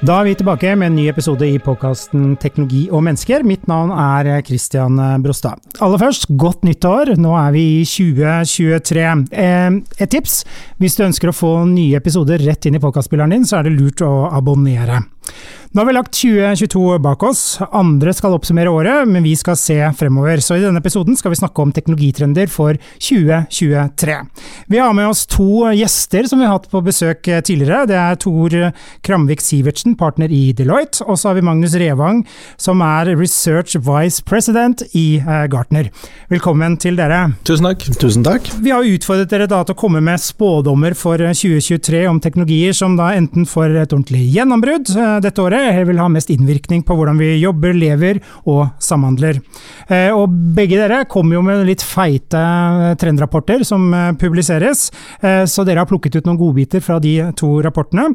Da er vi tilbake med en ny episode i podkasten Teknologi og mennesker. Mitt navn er Christian Brostad. Aller først, godt nyttår. Nå er vi i 2023. Eh, et tips, hvis du ønsker å få nye episoder rett inn i podkastspilleren din, så er det lurt å abonnere. Nå har vi lagt 2022 bak oss. Andre skal oppsummere året, men vi skal se fremover. Så i denne episoden skal vi snakke om teknologitrender for 2023. Vi har med oss to gjester som vi har hatt på besøk tidligere. Det er Tor Kramvik Sivertsen, partner i Deloitte, og så har vi Magnus Revang, som er Research Vice President i eh, Gartner. Velkommen til dere. Tusen takk. Tusen takk. Vi har utfordret dere da til å komme med spådommer for 2023 om teknologier som da enten får et ordentlig gjennombrudd eh, dette året, eller vil ha mest innvirkning på hvordan vi jobber, lever og samhandler. Eh, og begge dere kommer jo med litt feite trendrapporter som eh, publiseres, eh, så dere har plukket ut noen godbiter fra de to rapportene.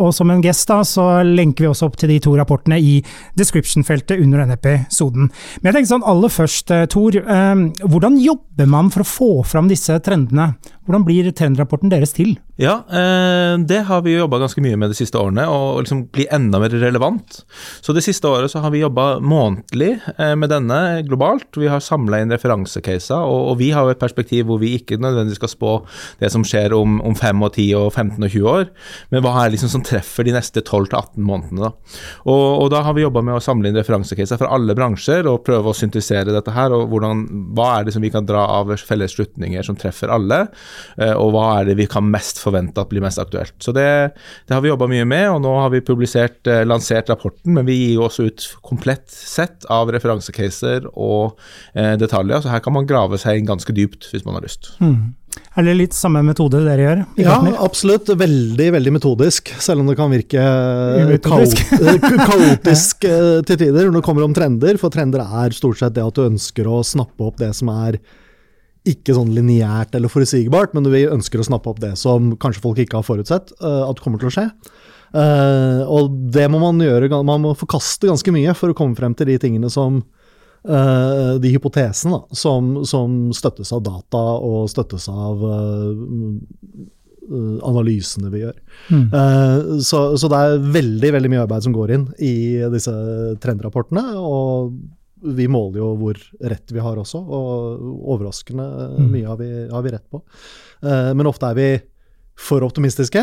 Og som en gest da, så lenker vi også opp til de to rapportene i description-feltet under denne episoden. Men jeg tenker sånn aller først, Tor. Hvordan jobber man for å få fram disse trendene? Hvordan blir trendrapporten deres til? Ja, eh, det har vi jobba ganske mye med de siste årene, og liksom bli enda mer relevant. Så det siste året så har vi jobba månedlig eh, med denne globalt. Vi har samla inn referansecaser, og, vi har jo et perspektiv hvor vi ikke nødvendigvis skal spå det som skjer om, om 5 og 10 og 15 og 20 år, men hva er liksom som treffer de neste 12 til 18 månedene. Da. Og, og da har vi jobba med å samle inn referansecaser fra alle bransjer og prøve å syntetisere dette her, og hvordan, hva er det som vi kan dra av felles slutninger som treffer alle. Eh, og hva er det vi kan mest forvente at blir mest aktuelt. Så det, det har vi jobba mye med, og nå har vi publisert, eh, lansert rapporten, men vi gir jo også ut komplett sett av referansecaser og eh, detaljer, så her kan man grave seg inn ganske dypt hvis man har lyst. Mm. Er det litt samme metode dere gjør? Ja, absolutt. Veldig veldig metodisk, selv om det kan virke kaotisk til tider når det kommer om trender. For trender er stort sett det at du ønsker å snappe opp det som er ikke sånn lineært eller forutsigbart, men vi ønsker å snappe opp det som kanskje folk ikke har forutsett uh, at kommer til å skje. Uh, og det må man gjøre, man må forkaste ganske mye for å komme frem til de tingene som uh, De hypotesene da, som, som, støttes av data og støttes av analysene vi gjør. Mm. Så, så, det er veldig veldig mye arbeid som går inn i disse trendrapportene. og vi måler jo hvor rett vi har også, og overraskende mm. mye har vi, har vi rett på. Eh, men ofte er vi for optimistiske.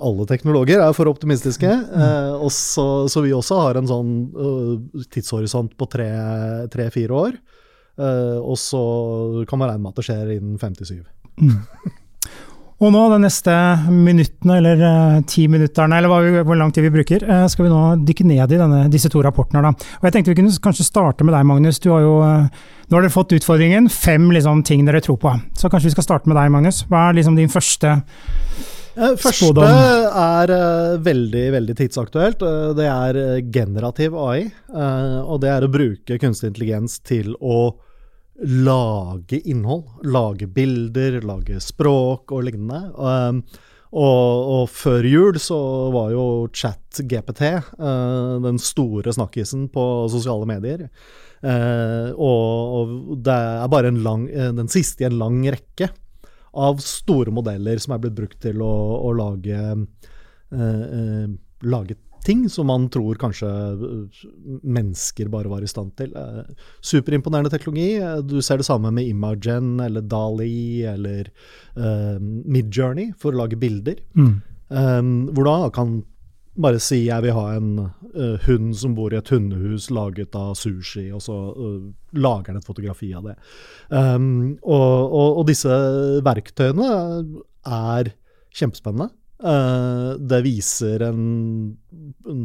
Alle teknologer er for optimistiske. Uh, og så, så, vi også har en sånn uh, tidshorisont på tre-fire tre, år. og så kan man regne med at det skjer innen 57. Mm. Og nå, de neste minuttene, eller uh, ti minutterne, eller vi, hvor lang tid vi bruker, uh, skal vi nå dykke ned i denne, disse to rapportene. Da. Og jeg tenkte vi kunne kanskje starte med deg, Magnus. Du har jo, uh, nå har dere fått utfordringen. Fem liksom, ting dere tror på. Så kanskje vi skal starte med deg, Magnus. Hva er liksom din første Første er veldig veldig tidsaktuelt. det er generativ AI. og det er å bruke kunstig intelligens til å lage innhold. Lage bilder, lage språk og lignende. Um, og, og, før jul så var jo chat-GPT uh, den store snakkisen på sosiale medier. Uh, og, og, det er bare lang, uh, den siste i en lang rekke av store modeller som er blitt brukt til å, å lage, uh, lage ting som man tror kanskje øh, mennesker bare var i stand til. Eh, superimponerende teknologi. Eh, du ser det samme med Imagen eller Dali eller uh, Midjourney for å lage bilder. Mm. Um, hvor da kan bare si jeg vil ha en uh, hund som bor i et hundehus laget av sushi, og så uh, lager han et fotografi av det. Um, og, og, og, disse verktøyene er kjempespennende. Uh, det viser en, en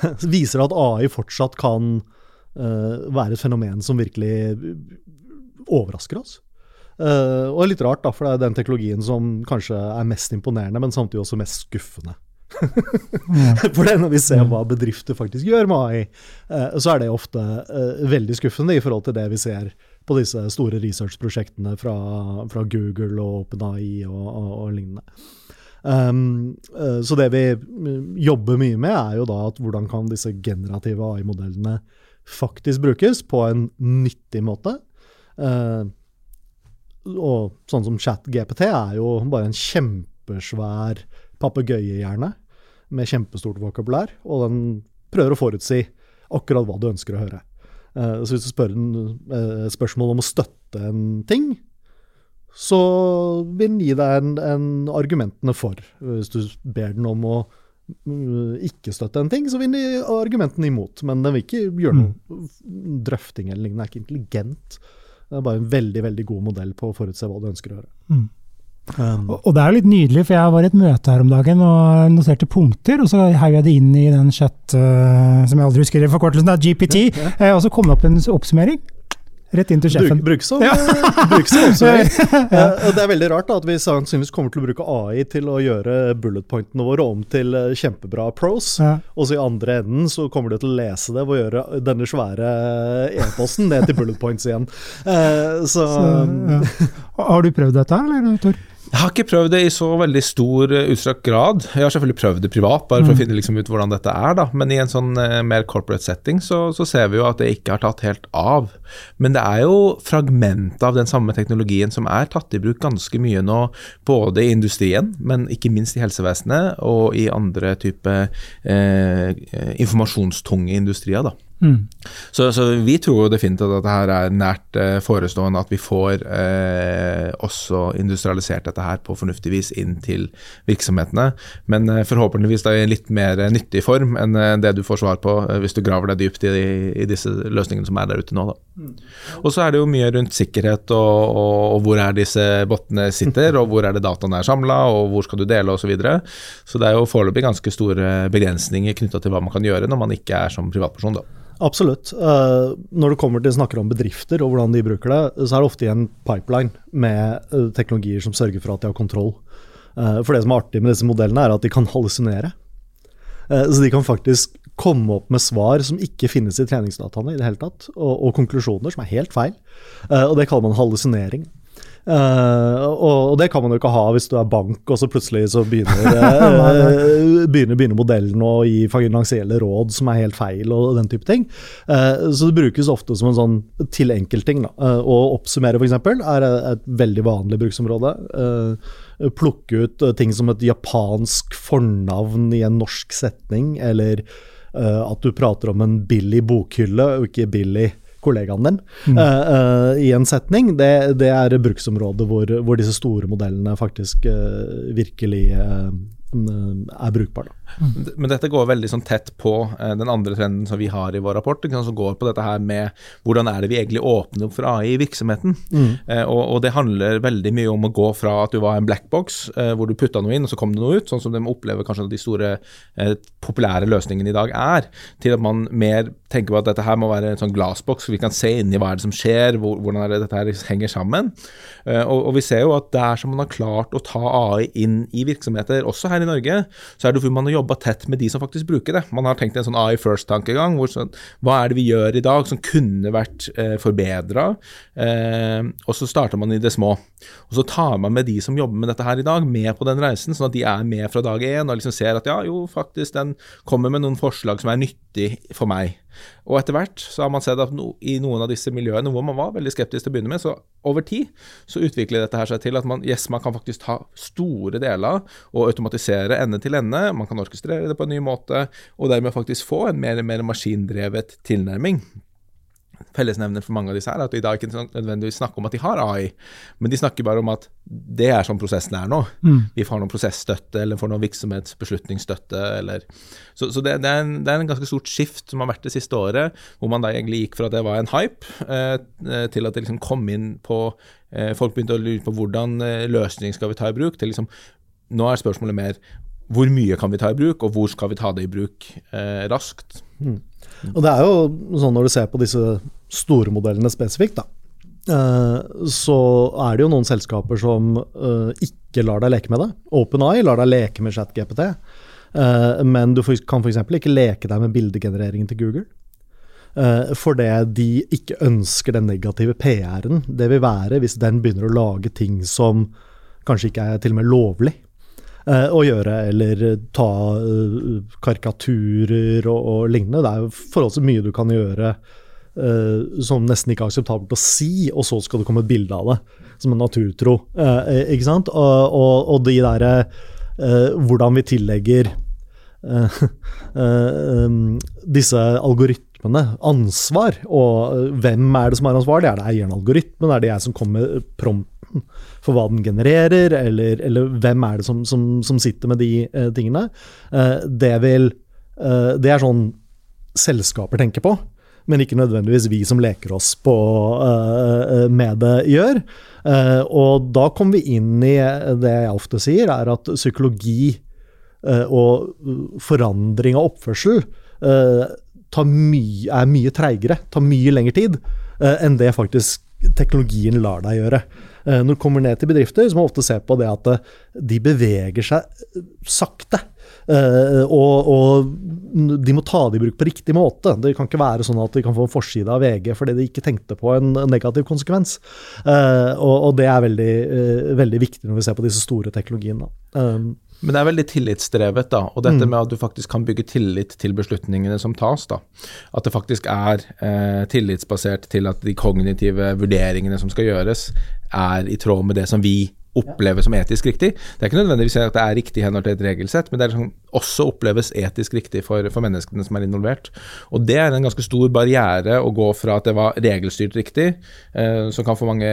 Viser at AI fortsatt kan uh, være et fenomen som virkelig overrasker oss. Uh, og litt rart, da, for det er den teknologien som kanskje er mest imponerende, men samtidig også mest skuffende. for det når vi ser hva bedrifter faktisk gjør med AI, så er det ofte veldig skuffende i forhold til det vi ser på disse store research-prosjektene fra, fra, Google og OpenAI og, og, og lignende. Um, så det vi jobber mye med, er jo da at hvordan kan disse generative AI-modellene faktisk brukes på en nyttig måte. Uh, og sånn som ChatGPT er jo bare en kjempesvær papegøyehjerne med kjempestort vokabulær, og den prøver å forutsi akkurat hva du ønsker å høre. Uh, så hvis du spør en uh, spørsmål om å støtte en ting, så vil den gi deg en, en argumentene for. Hvis du ber den om å uh, ikke støtte en ting, så vil den gi argumentene imot. Men den vil ikke gjøre noe mm. drøfting eller lignende. Den er ikke intelligent. Det er bare en veldig veldig god modell på å forutse hva du ønsker å gjøre. Mm. Um, og, og, det er jo litt nydelig, for jeg var i et møte her om dagen og noterte punkter, og så heiv jeg det inn i den chat uh, som jeg aldri husker forkortelsen, da, GPT, ja, ja. Uh, og så kom det opp en oppsummering. Rett inn til sjefen. Bruk, bruk som, ja. bruk som ja. Det er veldig rart da, at vi sannsynligvis kommer til å bruke AI til å gjøre bullet pointene våre om til kjempebra pros, og så i andre enden så kommer du til å lese det og gjøre denne svære e-posten ned til bullet points igjen. Uh, så, så Har du prøvd dette, eller Tor? Jeg har ikke prøvd det i så veldig stor uh, utstrakt grad. Jeg har selvfølgelig prøvd det privat, bare for mm. å finne liksom, ut hvordan dette er. da. Men i en sånn uh, mer corporate setting så, så, ser vi jo at det ikke har tatt helt av. Men det er jo fragment av den samme teknologien som er tatt i bruk ganske mye nå, både i industrien, men ikke minst i helsevesenet og i andre type uh, informasjonstunge industrier. da. Mm. Så, så, vi tror definitivt at dette er nært eh, forestående, at vi får eh, også industrialisert dette her på fornuftig vis inn til virksomhetene. Men eh, forhåpentligvis da i en litt mer nyttig form enn eh, det du får svar på eh, hvis du graver deg dypt i, i, disse løsningene som er der ute nå. Mm. Og så er det jo mye rundt sikkerhet og, og, og, hvor er disse bottene sitter, og hvor er det dataene er samla, og hvor skal du dele osv. Så, videre. så det er jo foreløpig ganske store begrensninger knytta til hva man kan gjøre når man ikke er som privatperson. da. Absolutt. Uh, når det kommer til snakker om bedrifter og hvordan de bruker det, så er det ofte i en pipeline med uh, teknologier som sørger for at de har kontroll. Uh, for det som er artig med disse modellene, er at de kan hallusinere. så de kan faktisk komme opp med svar som ikke finnes i treningsdataene i det hele tatt, og, og konklusjoner som er helt feil. og det kaller man hallusinering. Uh, og, det kan man jo ikke ha hvis du er bank, og så plutselig så begynner, uh, begynner, begynner, modellen å gi finansielle råd som er helt feil, og den type ting. Uh, så det brukes ofte som en sånn til enkeltting. Å oppsummere, f.eks., er et veldig vanlig bruksområde. plukke ut ting som et japansk fornavn i en norsk setning, eller at du prater om en billig bokhylle og ikke billig kollegaen din mm. uh, uh, i en setning, det, det er bruksområdet hvor, hvor, disse store modellene faktisk uh, virkelig er brukbar. Mm. Men dette går veldig sånn tett på eh, den andre trenden som vi har i vår rapport, som går på dette her med hvordan er det vi egentlig åpner opp for AI i virksomheten. Mm. Eh, og, og, det handler veldig mye om å gå fra at du var en blackbox eh, hvor du putta noe inn, og så kom det noe ut, sånn som de opplever kanskje at de store eh, populære løsningene i dag er, til at man mer tenker på at dette her må være en sånn glassboks, så vi kan se inni hva er det som skjer, hvor, hvordan er det dette her henger sammen. Og, og, vi ser jo at der som man har klart å ta AI inn i virksomheter, også her i Norge, så er det fordi man har jobba tett med de som faktisk bruker det. Man har tenkt en sånn AI first-tankegang. Sånn, hva er det vi gjør i dag som kunne vært eh, forbedra? Eh, og så starter man i det små. Og så tar man med de som jobber med dette her i dag, med på den reisen, sånn at de er med fra dag én og liksom ser at ja, jo, faktisk, den kommer med noen forslag som er nyttig for meg. Og etter hvert så har man sett at no, i noen av disse miljøene hvor man var veldig skeptisk til å begynne med, så over tid så utvikler dette her seg til at man, yes, man kan faktisk ta store deler og automatisere ende til ende. Man kan orkestrere det på en ny måte, og dermed faktisk få en mer, mer maskindrevet tilnærming fellesnevner for mange av disse her, at i dag ikke nødvendigvis snakker om at de har AI, men de snakker bare om at det er sånn prosessen er nå. Mm. Vi får noen prosessstøtte eller får noen virksomhetsbeslutningsstøtte eller Så, så det, det, er en, det, er en, ganske stort skift som har vært det siste året, hvor man da egentlig gikk fra at det var en hype, eh, eh til at det liksom kom inn på eh, Folk begynte å lure på hvordan eh, løsning skal vi ta i bruk, til liksom Nå er spørsmålet mer hvor mye kan vi ta i bruk, og hvor skal vi ta det i bruk eh, raskt. Mm. Og det er jo sånn når du ser på disse store modellene spesifikt, da, eh, så er det jo noen selskaper som eh, ikke lar deg leke med det. OpenEye lar deg leke med ChatGPT, eh, men du kan f.eks. ikke leke deg med bildegenereringen til Google. Fordi de ikke ønsker den negative PR-en det vil være hvis den begynner å lage ting som kanskje ikke er til og med lovlig å gjøre, eller ta uh, karikaturer og, og, lignende. Det er jo forholdsvis mye du kan gjøre som nesten ikke er akseptabelt å si, og så skal det komme et bilde av det som en naturtro. ikke sant? Og, og, og de derre Hvordan vi tillegger disse algoritmene ansvar. Og eh, hvem er det som er ansvarlig? Er det eieren av algoritmen? Er det jeg som kommer med prompten for hva den genererer? Eller, eller hvem er det som, som, som sitter med de eh, tingene? Eh, det, vil, eh, det er sånn selskaper tenker på. Men ikke nødvendigvis vi som leker oss på, med det, gjør. og da kommer vi inn i det jeg ofte sier, er at psykologi og forandring av oppførsel mye, er mye treigere, tar mye lengre tid enn det faktisk teknologien lar deg gjøre. Uh, når du kommer ned til bedrifter, så må du ofte se på det at uh, de beveger seg sakte. Og, og, de må ta det i bruk på riktig måte. Det kan ikke være sånn at de kan få en forside av VG fordi de ikke tenkte på en negativ konsekvens. Og, og det er veldig, veldig, viktig når vi ser på disse store teknologiene. Men det er veldig tillitsdrevet, da. Og dette mm. med at du faktisk kan bygge tillit til beslutningene som tas, da. At det faktisk er eh, tillitsbasert til at de kognitive vurderingene som skal gjøres, er i tråd med det som vi opplever som etisk riktig. Det er ikke nødvendigvis at det er riktig i henhold til et regelsett, men det er liksom også oppleves etisk riktig for, for, menneskene som er involvert. Og Det er en ganske stor barriere å gå fra at det var regelstyrt riktig, eh, som kan få mange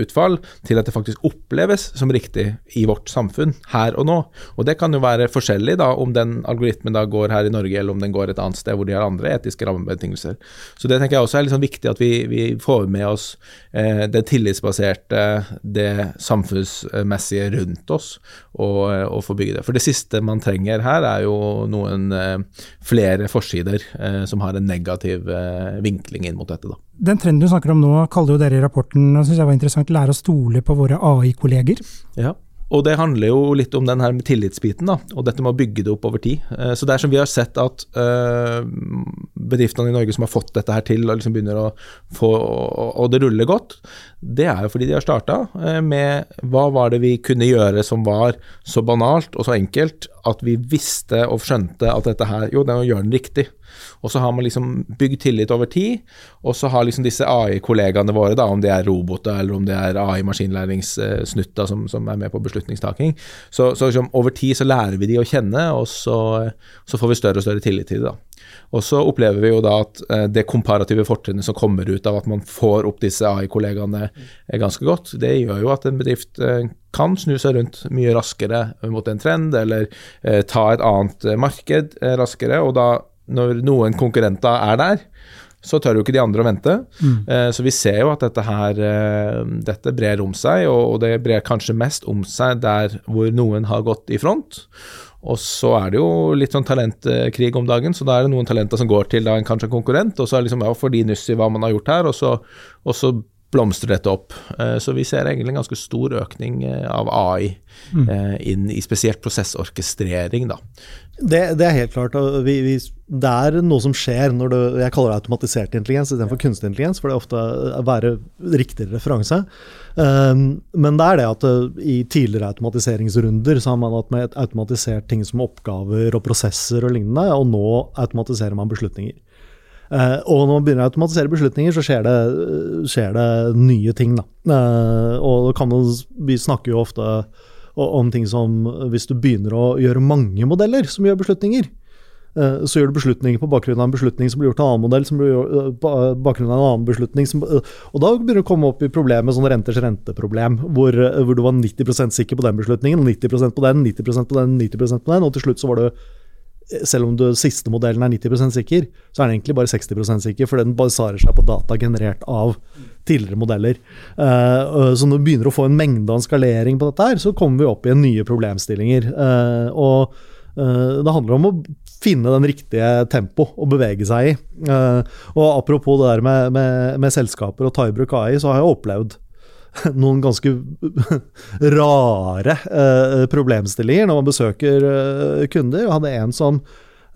utfall, til at det faktisk oppleves som riktig i vårt samfunn her og nå. Og Det kan jo være forskjellig da, om den algoritmen da går her i Norge, eller om den går et annet sted hvor de har andre etiske rammebetingelser. Så Det tenker jeg også er liksom viktig at vi, vi får med oss eh, det tillitsbaserte, det samfunnsmessige rundt oss, og, og får bygge det. For det siste man trenger her, her er jo noen eh, flere forsider eh, som har en negativ eh, vinkling inn mot dette. Da. Den trenden du snakker om nå, kaller jo dere i rapporten synes jeg var interessant, lære å stole på våre AI-kolleger. Ja. Og det handler jo litt om den her med tillitsbiten, da, og dette med å bygge det opp over tid. Så det er som vi har sett at uh, bedriftene i Norge som har fått dette her til, og liksom begynner å få Og det ruller godt, det er jo fordi de har starta uh, med hva var det vi kunne gjøre som var så banalt og så enkelt at vi visste og skjønte at dette her Jo, det er å gjøre den riktig. Og så har man liksom bygd tillit over tid, og så har liksom disse AI-kollegaene våre, da, om det er roboter eller om det er AI-maskinlæringssnutta som, som, er med på beslutningstaking, så, så liksom, over tid så lærer vi de å kjenne, og så, så får vi større og større tillit til det. Og så opplever vi jo da at eh, det komparative fortrinnet som kommer ut av at man får opp disse AI-kollegaene ganske godt, det gjør jo at en bedrift eh, kan snu seg rundt mye raskere mot en trend, eller eh, ta et annet marked raskere. Og da, når noen konkurrenter er der, så tør jo ikke de andre å vente. Mm. så vi ser jo at dette her dette brer om seg, og, og det brer kanskje mest om seg der hvor noen har gått i front. Og så er det jo litt sånn talentkrig om dagen, så da er det noen talenter som går til da en kanskje konkurrent, og så er det liksom ja, får de nyss i hva man har gjort her, og så, og så blomstrer dette opp. Eh, så vi ser egentlig en ganske stor økning eh, av AI mm. Eh, inn i spesielt prosessorkestrering, da. Det, det, er helt klart. vi, vi, Det er noe som skjer når du Jeg kaller det automatisert intelligens istedenfor ja. kunstig intelligens, for det er ofte være riktig referanse. Um, men det er det at i tidligere automatiseringsrunder så har man hatt med automatisert ting som oppgaver og prosesser og lignende, og nå automatiserer man beslutninger. Uh, og når man begynner å automatisere beslutninger, så skjer det, skjer det nye ting. Da. Uh, og kan vi snakker jo ofte om ting som hvis du begynner å gjøre mange modeller som gjør beslutninger, Eh, så gjør du beslutninger på bakgrunn av en beslutning som blir gjort av en annen modell, som blir gjort eh, på eh, bakgrunn av en annen beslutning. Som, og da begynner du å komme opp i problemet sånn renters renteproblem, hvor, hvor, du var 90% sikker på den beslutningen, 90% på den, 90% på den, 90% på den, og til slutt så var du selv om du siste modellen er 90% sikker, så er den egentlig bare 60% sikker, fordi den baserer seg på data generert av tidligere modeller. Uh, så når du begynner å få en mengde av en skalering på dette, her, så kommer vi opp i nye problemstillinger. Uh, og uh, det handler om å finne den riktige tempo å bevege seg i. Og apropos det der med, med, med, selskaper og ta i bruk AI, så har jeg opplevd noen ganske rare uh, problemstillinger når man besøker uh, kunder. Jeg hadde en som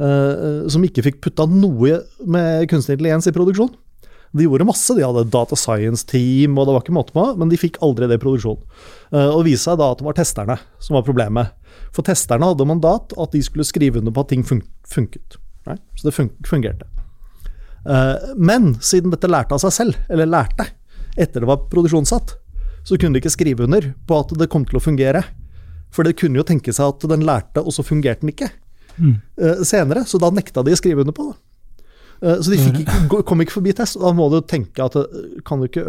uh, som ikke fikk putta noe med kunstig intelligens i produksjon. De gjorde masse, de hadde data science-team, og det var ikke måte på, men de fikk aldri det i produksjon. Og viste seg da at det var testerne som var problemet. For testerne hadde mandat at de skulle skrive under på at ting fun funket. Så det fun fungerte. Men siden dette lærte av seg selv, eller lærte, etter det var produksjonssatt, så kunne de ikke skrive under på at det kom til å fungere. For det kunne jo tenke seg at den lærte, og så fungerte den ikke mm. uh, senere. Så da nekta de å skrive under på det. Uh, så de ikke, kom ikke forbi test. Da må du tenke at kan du ikke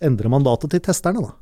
endre mandatet til testerne, da?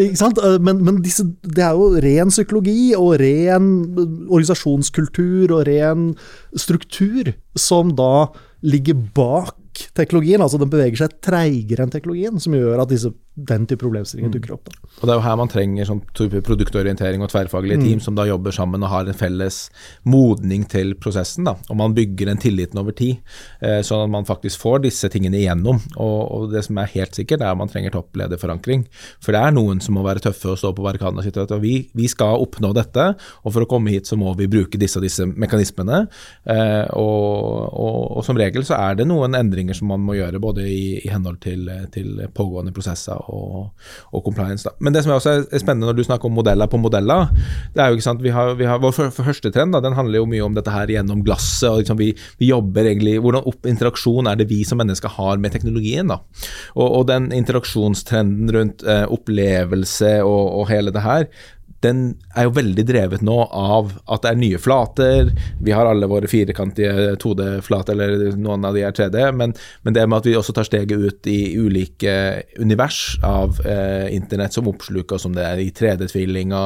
Ikke sant? Men, men disse, det er jo ren psykologi og ren organisasjonskultur og ren struktur som da ligger bak teknologien. altså Den beveger seg treigere enn teknologien, som gjør at disse, den type problemstillinger mm. dukker opp. Da. Og Det er jo her man trenger sånn produktorientering og tverrfaglige mm. team som da jobber sammen og har en felles modning til prosessen. da, Og man bygger den tilliten over tid, eh, sånn at man faktisk får disse tingene igjennom. Og, og, det som er helt sikkert, er at man trenger topplederforankring. For det er noen som må være tøffe og stå på barrikadene og si at vi, vi, skal oppnå dette, og for å komme hit så må vi bruke disse og disse mekanismene. Eh, og, og, og som regel så er det noen endringer som man må gjøre, både i, i henhold til, til, pågående prosesser og, og compliance. Da. Men det som er også er spennende når du snakker om modeller på modeller, det er jo ikke sant, vi har, vi har Vår første trend da, den handler jo mye om dette her gjennom glasset. og liksom vi, vi, jobber egentlig, Hvordan opp, interaksjon er det vi som mennesker har med teknologien? da, Og, og den interaksjonstrenden rundt eh, opplevelse og, og hele det her, den er jo veldig drevet nå av at det er nye flater. Vi har alle våre firekantige 2D-flater, eller noen av de er 3D. Men, men, det med at vi også tar steget ut i ulike univers av eh, internett som oppsluker oss, om det er i 3D-tvillinga,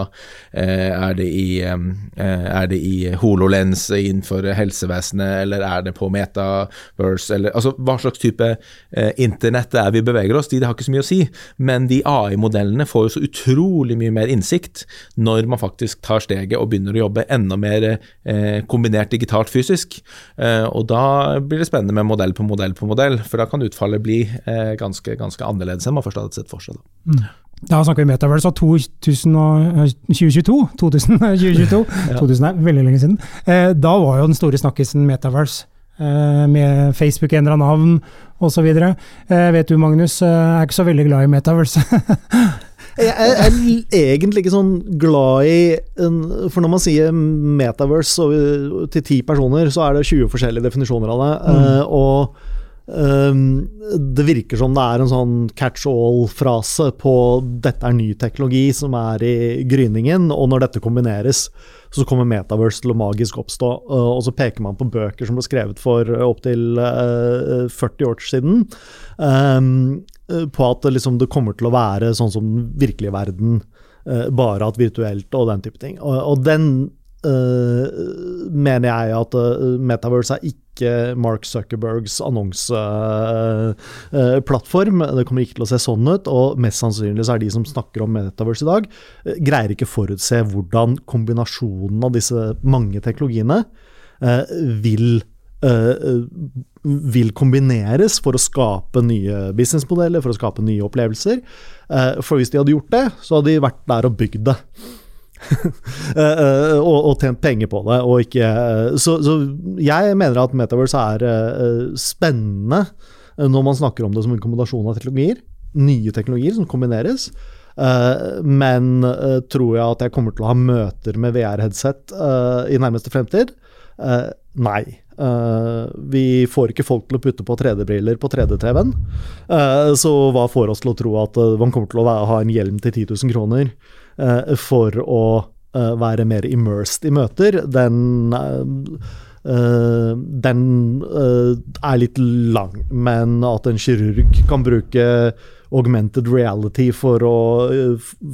eh, er, eh, er det i HoloLens innenfor helsevesenet, eller er det på Metaverse, eller altså hva slags type eh, internett det er vi beveger oss de det har ikke så mye å si. Men de AI-modellene får jo så utrolig mye mer innsikt når man faktisk tar steget og begynner å jobbe enda mer eh, kombinert digitalt fysisk. Eh, og da blir det spennende med modell på modell på modell, for da kan utfallet bli eh, ganske, ganske, annerledes enn man først hadde sett for seg. Da. Mm. Da snakker vi Metaverse av 2022. 2022. ja. 2000 er veldig lenge siden. Eh, da var jo den store snakkisen Metaverse. Eh, med Facebook endra navn osv. Eh, vet du, Magnus, jeg er ikke så veldig glad i Metaverse. Jeg er egentlig ikke sånn glad i For når man sier metaverse til ti personer, så er det 20 forskjellige definisjoner av det. Mm. Uh, og um, det virker som det er en sånn catch all-frase på 'dette er ny teknologi' som er i gryningen, og når dette kombineres, så kommer metaverse til å magisk oppstå. Uh, og så peker man på bøker som ble skrevet for opptil uh, 40 år siden. Um, Eh, på at liksom, det kommer til å være sånn som den virkelige verden, uh, bare at virtuelt og den type ting. Og, og den uh, mener jeg at uh, Metaverse er ikke Mark Zuckerbergs annonseplattform. det kommer ikke til å se sånn ut, og mest sannsynlig så er de som snakker om Metaverse i dag, greier ikke forutse hvordan kombinasjonen av disse mange teknologiene vil Eh, vil kombineres for å skape nye businessmodeller, for å skape nye opplevelser. Eh, for hvis de hadde gjort det, så hadde de vært der og bygd det. uh, og, og, tjent penger på det. Ikke, uh, så, så, jeg mener at Metaverse er spennende når man snakker om det som en kombinasjon av teknologier. Nye teknologier som kombineres. men tror jeg at jeg kommer til å ha møter med VR-headset i nærmeste fremtid? nei. Uh, vi får ikke folk til å putte på 3D-briller på 3D-TV-en. Uh, eh, så hva får oss til å tro at uh, man kommer til å ha en hjelm til 10 000 kroner for å være mer immersed i møter? Den, den er litt lang, men at en kirurg kan bruke augmented reality for å,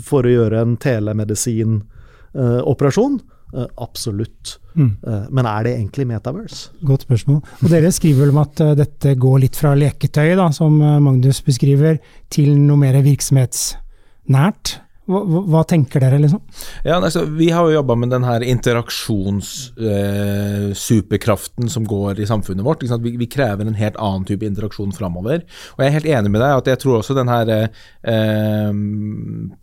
for å gjøre en telemedisinoperasjon, Uh, absolutt. Mm. Uh, men er det egentlig Metaverse? Godt spørsmål. Og Dere skriver vel om at uh, dette går litt fra leketøy, da, som Magnus beskriver, til noe mer virksomhetsnært. Hva, hva, tenker dere, liksom? Ja, altså, Vi har jo jobba med den her interaksjonssuperkraften eh, som går i samfunnet vårt. Vi, vi, krever en helt annen type interaksjon framover. Og jeg er helt enig med deg at jeg tror også den her eh,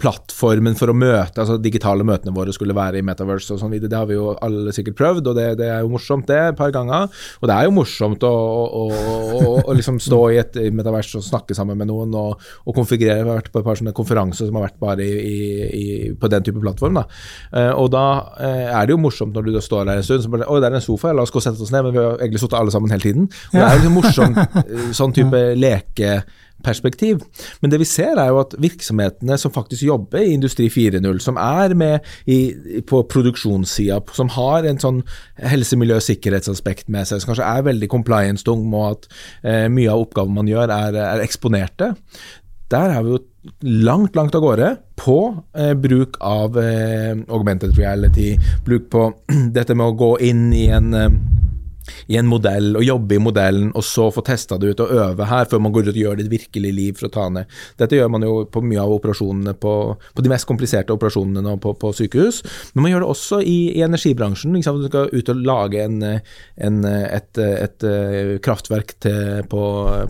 plattformen for å møte, altså digitale møtene våre skulle være i Metaverse og sånn videre. Det har vi jo alle sikkert prøvd, og det, det, er jo morsomt det et par ganger. Og det er jo morsomt å, å, å, å liksom stå i et Metaverse og snakke sammen med noen og, og konfigurere. Jeg har vært på et par sånne konferanser som har vært bare i i, på den type plattform. Da. Uh, og da uh, er det jo morsomt når du står der en stund så bare, Oi, det er en sofa, la oss gå og sette oss ned. Men vi har egentlig sittet alle sammen hele tiden. Og Det er jo liksom morsomt, uh, sånn type lekeperspektiv. Men det vi ser er jo at virksomhetene som faktisk jobber i Industri 4.0, som er med i, på produksjonssida, som har en sånn helse, miljø, sikkerhetsaspekt med seg, som kanskje er veldig compliance-tung og at eh, mye av oppgaven man gjør er, er eksponerte, der er vi jo langt, langt av gårde på eh, bruk av eh, augmented reality, bruk på dette med å gå inn i en eh, i en modell og jobbe i modellen, og så få testa det ut og øve her før man går ut og gjør det virkelige liv for å ta ned. Dette gjør man jo på mye av operasjonene på, på de mest kompliserte operasjonene nå på, på, sykehus, men man gjør det også i, i energibransjen. Liksom, du skal ut og lage en, en, et, et, et, kraftverk til, på,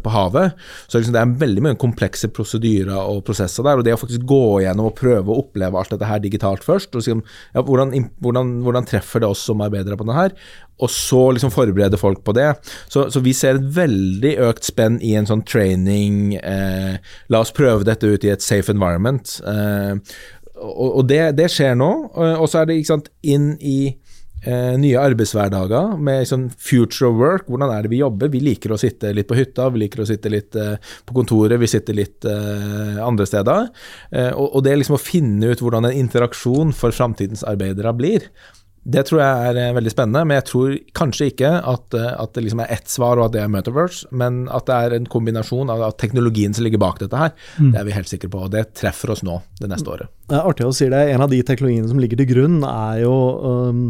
på, havet. Så liksom, det er veldig mye komplekse prosedyrer og prosesser der, og det å faktisk gå gjennom og prøve å oppleve alt dette her digitalt først, og liksom, ja, hvordan, hvordan, hvordan treffer det oss som arbeidere på det her, og så liksom forberede folk på det. Så, så, vi ser et veldig økt spenn i en sånn training eh, La oss prøve dette ut i et safe environment. Eh, og, og det, det, skjer nå. Og så er det sant, inn i eh, nye arbeidshverdager med sånn future of work. Hvordan er det vi jobber? Vi liker å sitte litt på hytta, vi liker å sitte litt eh, på kontoret, vi sitter litt eh, andre steder. Eh, og, og, det liksom å finne ut hvordan en interaksjon for framtidens arbeidere blir. Det tror jeg er eh, veldig spennende, men jeg tror kanskje ikke at, eh, at det liksom er ett svar og at det er Metaverse, men at det er en kombinasjon av teknologien som ligger bak dette her. Mm. Det er vi helt sikre på, og det treffer oss nå det neste året. Det er artig å si det. En av de teknologiene som ligger til grunn, er jo um,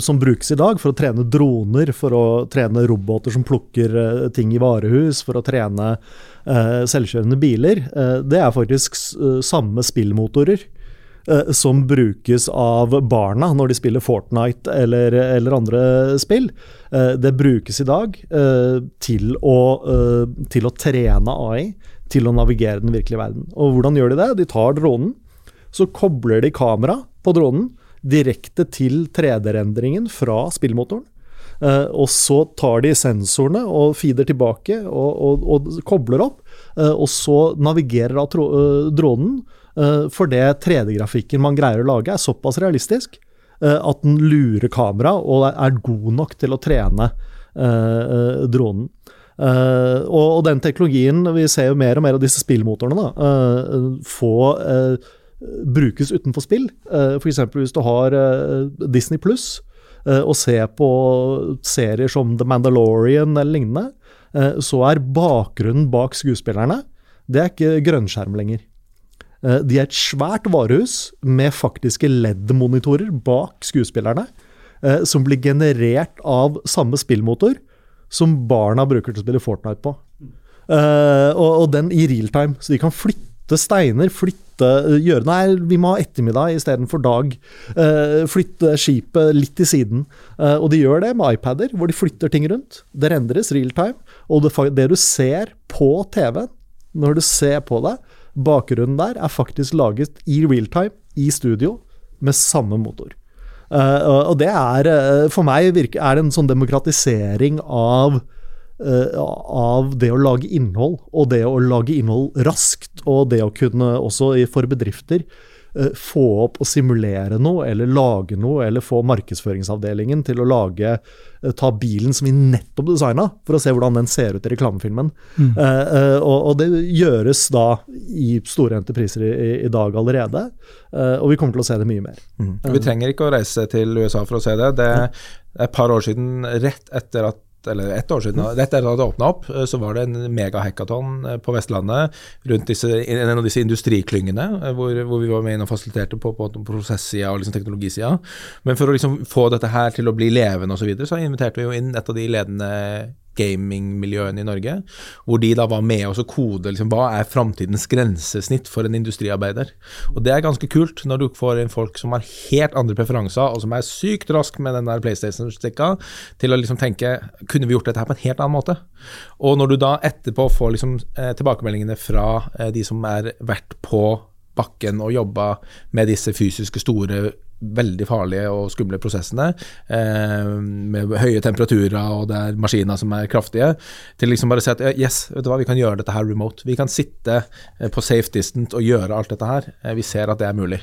som brukes i dag for å trene droner, for å trene roboter som plukker uh, ting i varehus, for å trene uh, selvkjørende biler. Uh, det er faktisk samme spillmotorer Eh, som brukes av barna når de spiller Fortnite eller, eller andre spill. Eh, det brukes i dag eh, til å, til å, trene AI, til å navigere den virkelige verden. Og hvordan gjør de det? De tar dronen, så kobler de kamera på dronen direkte til 3D-rendringen fra spillmotoren. og så tar de sensorene og feeder tilbake og, og, og kobler opp. og så navigerer da dronen Eh, for det 3D-grafikken man greier å lage, er såpass realistisk eh, at den lurer kamera og er god nok til å trene eh, dronen. Og, den teknologien, vi ser jo mer og mer av disse spillmotorene, da, få brukes utenfor spill. Uh, F.eks. hvis du har Disney pluss og ser på serier som The Mandalorian eller lignende, så er bakgrunnen bak skuespillerne det er ikke grønnskjerm lenger. Eh, de er et svært varehus med faktiske LED-monitorer bak skuespillerne, eh, som blir generert av samme spillmotor som barna bruker til å spille Fortnite på. Eh, og, den i real time, så de kan flytte steiner, flytte gjøre Nei, vi må ha ettermiddag istedenfor dag. flytte skipet litt til siden. og de gjør det med iPader, hvor de flytter ting rundt. Det rendres real time. Og det, det du ser på TV, når du ser på det, Bakgrunnen der er faktisk laget i real time, i studio, med samme motor. Uh, og det er, uh, for meg, virker, er det en sånn demokratisering av, uh, av det å lage innhold, og det å lage innhold raskt, og det å kunne også for bedrifter Eh, få opp og simulere noe, eller lage noe, eller få markedsføringsavdelingen til å lage eh, Ta bilen som vi nettopp designa, for å se hvordan den ser ut i reklamefilmen. Mm. Uh, og, og, det gjøres da i store entrepriser i, i dag allerede, uh, og vi kommer til å se det mye mer. Mm. Vi trenger ikke å reise til USA for å se det. Det er et par år siden, rett etter at eller ett år siden, rett etter at det åpna opp, eh, så var det en megahackathon eh, på Vestlandet rundt disse, en av disse industriklyngene, eh, hvor, hvor vi var med inn og fasiliterte på, på prosessida og liksom teknologisida. Men for å liksom få dette her til å bli levende osv., så, videre, så inviterte vi jo inn et av de ledende gamingmiljøene i Norge, hvor de da var med oss og kode liksom, hva er framtidens grensesnitt for en industriarbeider. Og Det er ganske kult når du får inn folk som har helt andre preferanser, og som er sykt rask med den der PlayStation-stikka, til å liksom tenke kunne vi gjort dette her på en helt annen måte? Og når du da etterpå får liksom, eh, tilbakemeldingene fra eh, de som er vært på bakken og jobba med disse fysiske store veldig farlige og skumle prosessene, eh, med høye temperaturer og det er maskiner som er kraftige, til liksom bare å si at yes, vet du hva, vi kan gjøre dette her remote. Vi kan sitte eh, på safe distance og gjøre alt dette her. Eh, vi ser at det er mulig.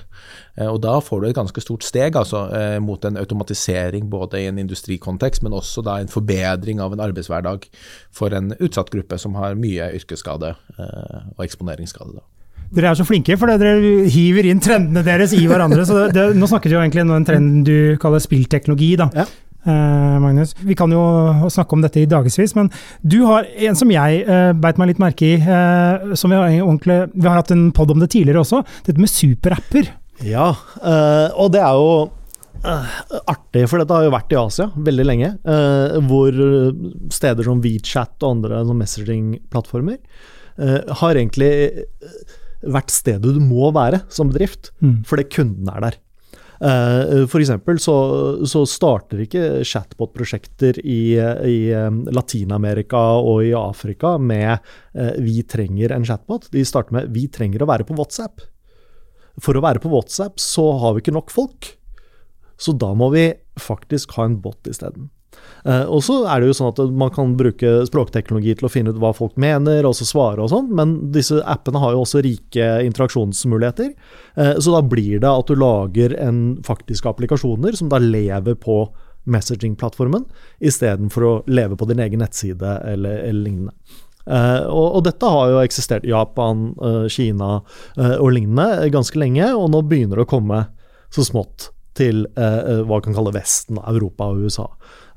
Eh, og da får du et ganske stort steg altså, eh, mot en automatisering både i en industrikontekst, men også da en forbedring av en arbeidshverdag for en utsatt gruppe som har mye yrkesskade eh, og eksponeringsskade. da. Dere er så flinke, for dere hiver inn trendene deres i hverandre. så det, det, Nå snakker vi jo egentlig om en trend du kaller spillteknologi. da. Ja. Eh, Magnus, Vi kan jo snakke om dette i dagevis, men du har en som jeg eh, beit meg litt merke i. Eh, som vi har, vi har hatt en pod om det tidligere også. Dette med superapper. Ja, uh, og det er jo artig, for dette har jo vært i Asia veldig lenge. hvor steder som WeChat og andre messaging-plattformer har egentlig vært stedet du må være som bedrift, mm. fordi kunden er der. F.eks. for eksempel så, så starter ikke chatbot-prosjekter i, i um, Latin-Amerika og i Afrika med uh, 'vi trenger en chatbot'. De starter med 'vi trenger å være på WhatsApp'. For å være på WhatsApp så har vi ikke nok folk. Så da må vi faktisk ha en bot isteden. Uh, og så er det jo sånn at Man kan bruke språkteknologi til å finne ut hva folk mener, og så svare og sånn, men disse appene har jo også rike interaksjonsmuligheter. Uh, så da blir det at du lager en faktiske applikasjoner som da lever på messaging-plattformen, istedenfor å leve på din egen nettside eller, eller lignende. Uh, og, og, dette har jo eksistert i Japan, Kina og lignende ganske lenge, og nå begynner det å komme så smått til hva vi kan kalle Vesten, Europa og USA.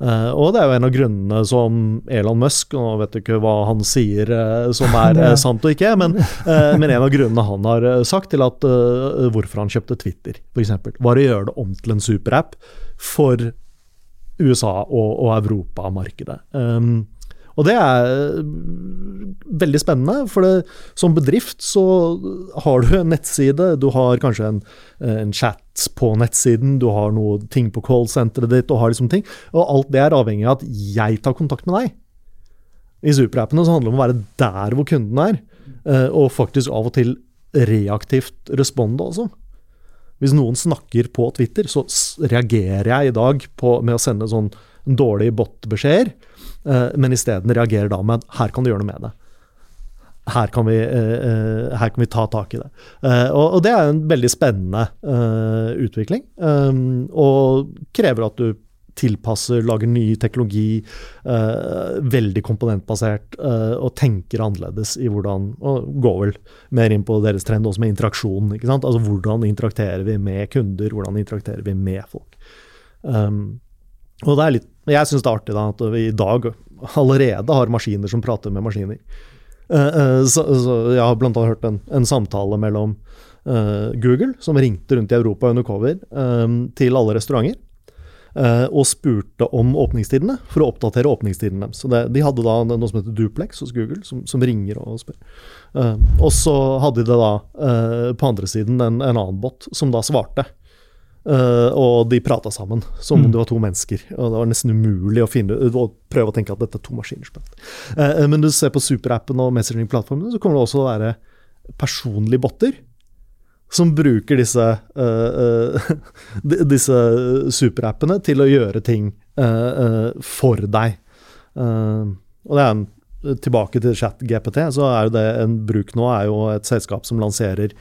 Eh, og det er jo en av grunnene som Elon Musk Nå vet du ikke hva han sier eh, som er uh, sant og ikke, men, men, en av grunnene han har sagt til at hvorfor han kjøpte Twitter, f.eks., var å gjøre det om til en superapp for USA og, og Europamarkedet. Um, og det er veldig spennende, for det, som bedrift så har du en nettside, du har kanskje en, en chat på nettsiden, du har noe ting på callsenteret ditt, og har liksom ting. Og alt det er avhengig av at jeg tar kontakt med deg. I superappene så handler det om å være der hvor kunden er, eh, og faktisk av og til reaktivt responde også. Hvis noen snakker på Twitter, så reagerer jeg i dag på, med å sende sånn dårlige bot-beskjeder Eh, men isteden reagerer da med at her kan du gjøre noe med det. Her kan vi, eh, eh, her kan vi ta tak i det. Og, det er en veldig spennende utvikling. Og krever at du tilpasser, lager ny teknologi, veldig komponentbasert, og tenker annerledes i hvordan Og går vel mer inn på deres trend også med interaksjon. ikke sant? Altså hvordan interakterer vi med kunder, hvordan interakterer vi med folk. Og det er litt, Jeg syns det er artig da, at vi i dag allerede har maskiner som prater med maskiner. Uh, uh, så, så jeg har bl.a. hørt en, en, samtale mellom uh, Google, som ringte rundt i Europa under cover, til alle restauranter. og spurte om åpningstidene, for å oppdatere åpningstidene deres. Det, de hadde da noe som heter Duplex hos Google, som, som ringer og spør. og så hadde de da på andre siden en, en annen bot som da svarte. Uh, og de prata sammen som om mm. det var to mennesker. Og det var nesten umulig å finne, å prøve å tenke at dette er to maskiner. Uh, men du ser på superappen og messaging-plattformene, så kommer det også å være personlige botter som bruker disse, uh, disse superappene til å gjøre ting for deg. og det er en Tilbake til ChatGPT, så er jo det en bruk nå er jo et selskap som lanserer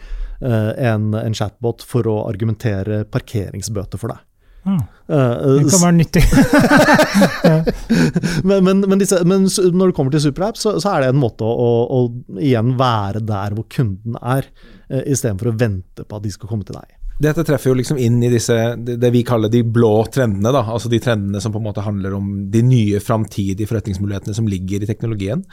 uh, en, en, chatbot for å argumentere parkeringsbøter for deg. Ah, det kan være nyttig. men, men, men, disse, men, når det kommer til superapp, så, så, er det en måte å, å, igjen være der hvor kunden er, uh, istedenfor å vente på at de skal komme til deg. Dette treffer jo liksom inn i disse, det vi kaller de blå trendene. da, altså De trendene som på en måte handler om de nye framtidige forretningsmulighetene som ligger i teknologien.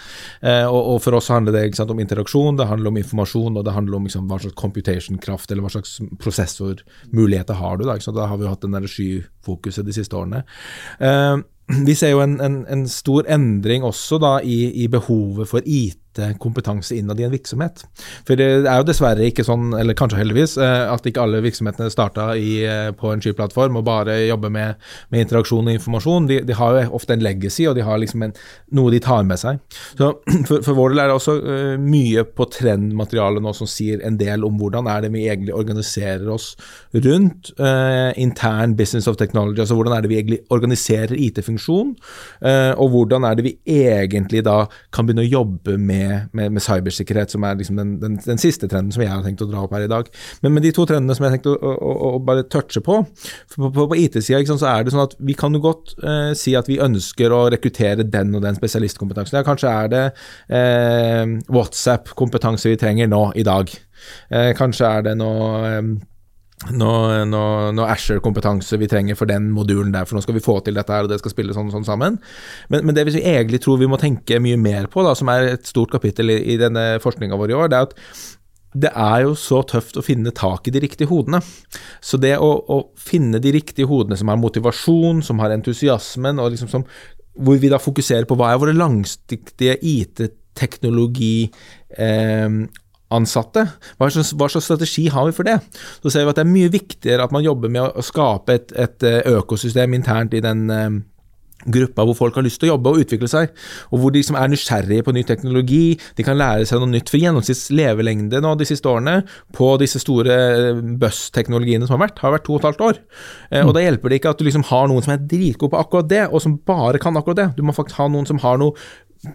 Eh, og, og, For oss handler det sant, om interaksjon, det handler om informasjon og det handler om liksom, hva slags computation-kraft eller hva slags prosessormuligheter har du. Da, da har vi jo hatt den skyfokuset de siste årene. Eh, vi ser jo en, en, en stor endring også da i, i behovet for IT kompetanse innad i en virksomhet. For det er jo dessverre ikke sånn, eller kanskje heldigvis, eh, at ikke alle virksomhetene starta eh, på en skyplattform og bare jobber med, med interaksjon og informasjon. De, de, har jo ofte en legacy, og de har liksom en, noe de tar med seg. Så for, for vår del er det også uh, mye på trendmateriale nå som sier en del om hvordan er det vi egentlig organiserer oss rundt eh, intern business of technology, altså hvordan er det vi egentlig organiserer IT-funksjon, eh, og hvordan er det vi egentlig da kan begynne å jobbe med med, med, med cybersikkerhet, som er liksom den, den, den, siste trenden som jeg har tenkt å dra opp her i dag. Men med de to trendene som jeg har tenkt å, å, å, bare touche på På, på, på IT-sida så er det sånn at vi kan jo godt eh, si at vi ønsker å rekruttere den og den spesialistkompetansen. Ja, kanskje er det eh, WhatsApp-kompetanse vi trenger nå i dag. Eh, kanskje er det noe eh, noe, noe, noe Asher-kompetanse vi trenger for den modulen der, for nå skal vi få til dette her, og det skal spille sånn sånn sammen. Men, men, det vi egentlig tror vi må tenke mye mer på, da, som er et stort kapittel i, i denne forskninga vår i år, det er at det er jo så tøft å finne tak i de riktige hodene. Så det å, å finne de riktige hodene som har motivasjon, som har entusiasmen, og liksom som, hvor vi da fokuserer på hva er våre langsiktige IT-teknologi eh, ansatte. Hva slags, hva slags, strategi har vi for det? Så ser vi at det er mye viktigere at man jobber med å skape et, et eh, økosystem internt i den uh, gruppa hvor folk har lyst til å jobbe og utvikle seg, og hvor de som er nysgjerrige på ny teknologi, de kan lære seg noe nytt. For gjennomsnitts levelengde nå de siste årene på disse store eh, buss-teknologiene som har vært, har vært to og et halvt år. Eh, og da hjelper det ikke at du liksom har noen som er dritgod på akkurat det, og som bare kan akkurat det. Du må faktisk ha noen som har noe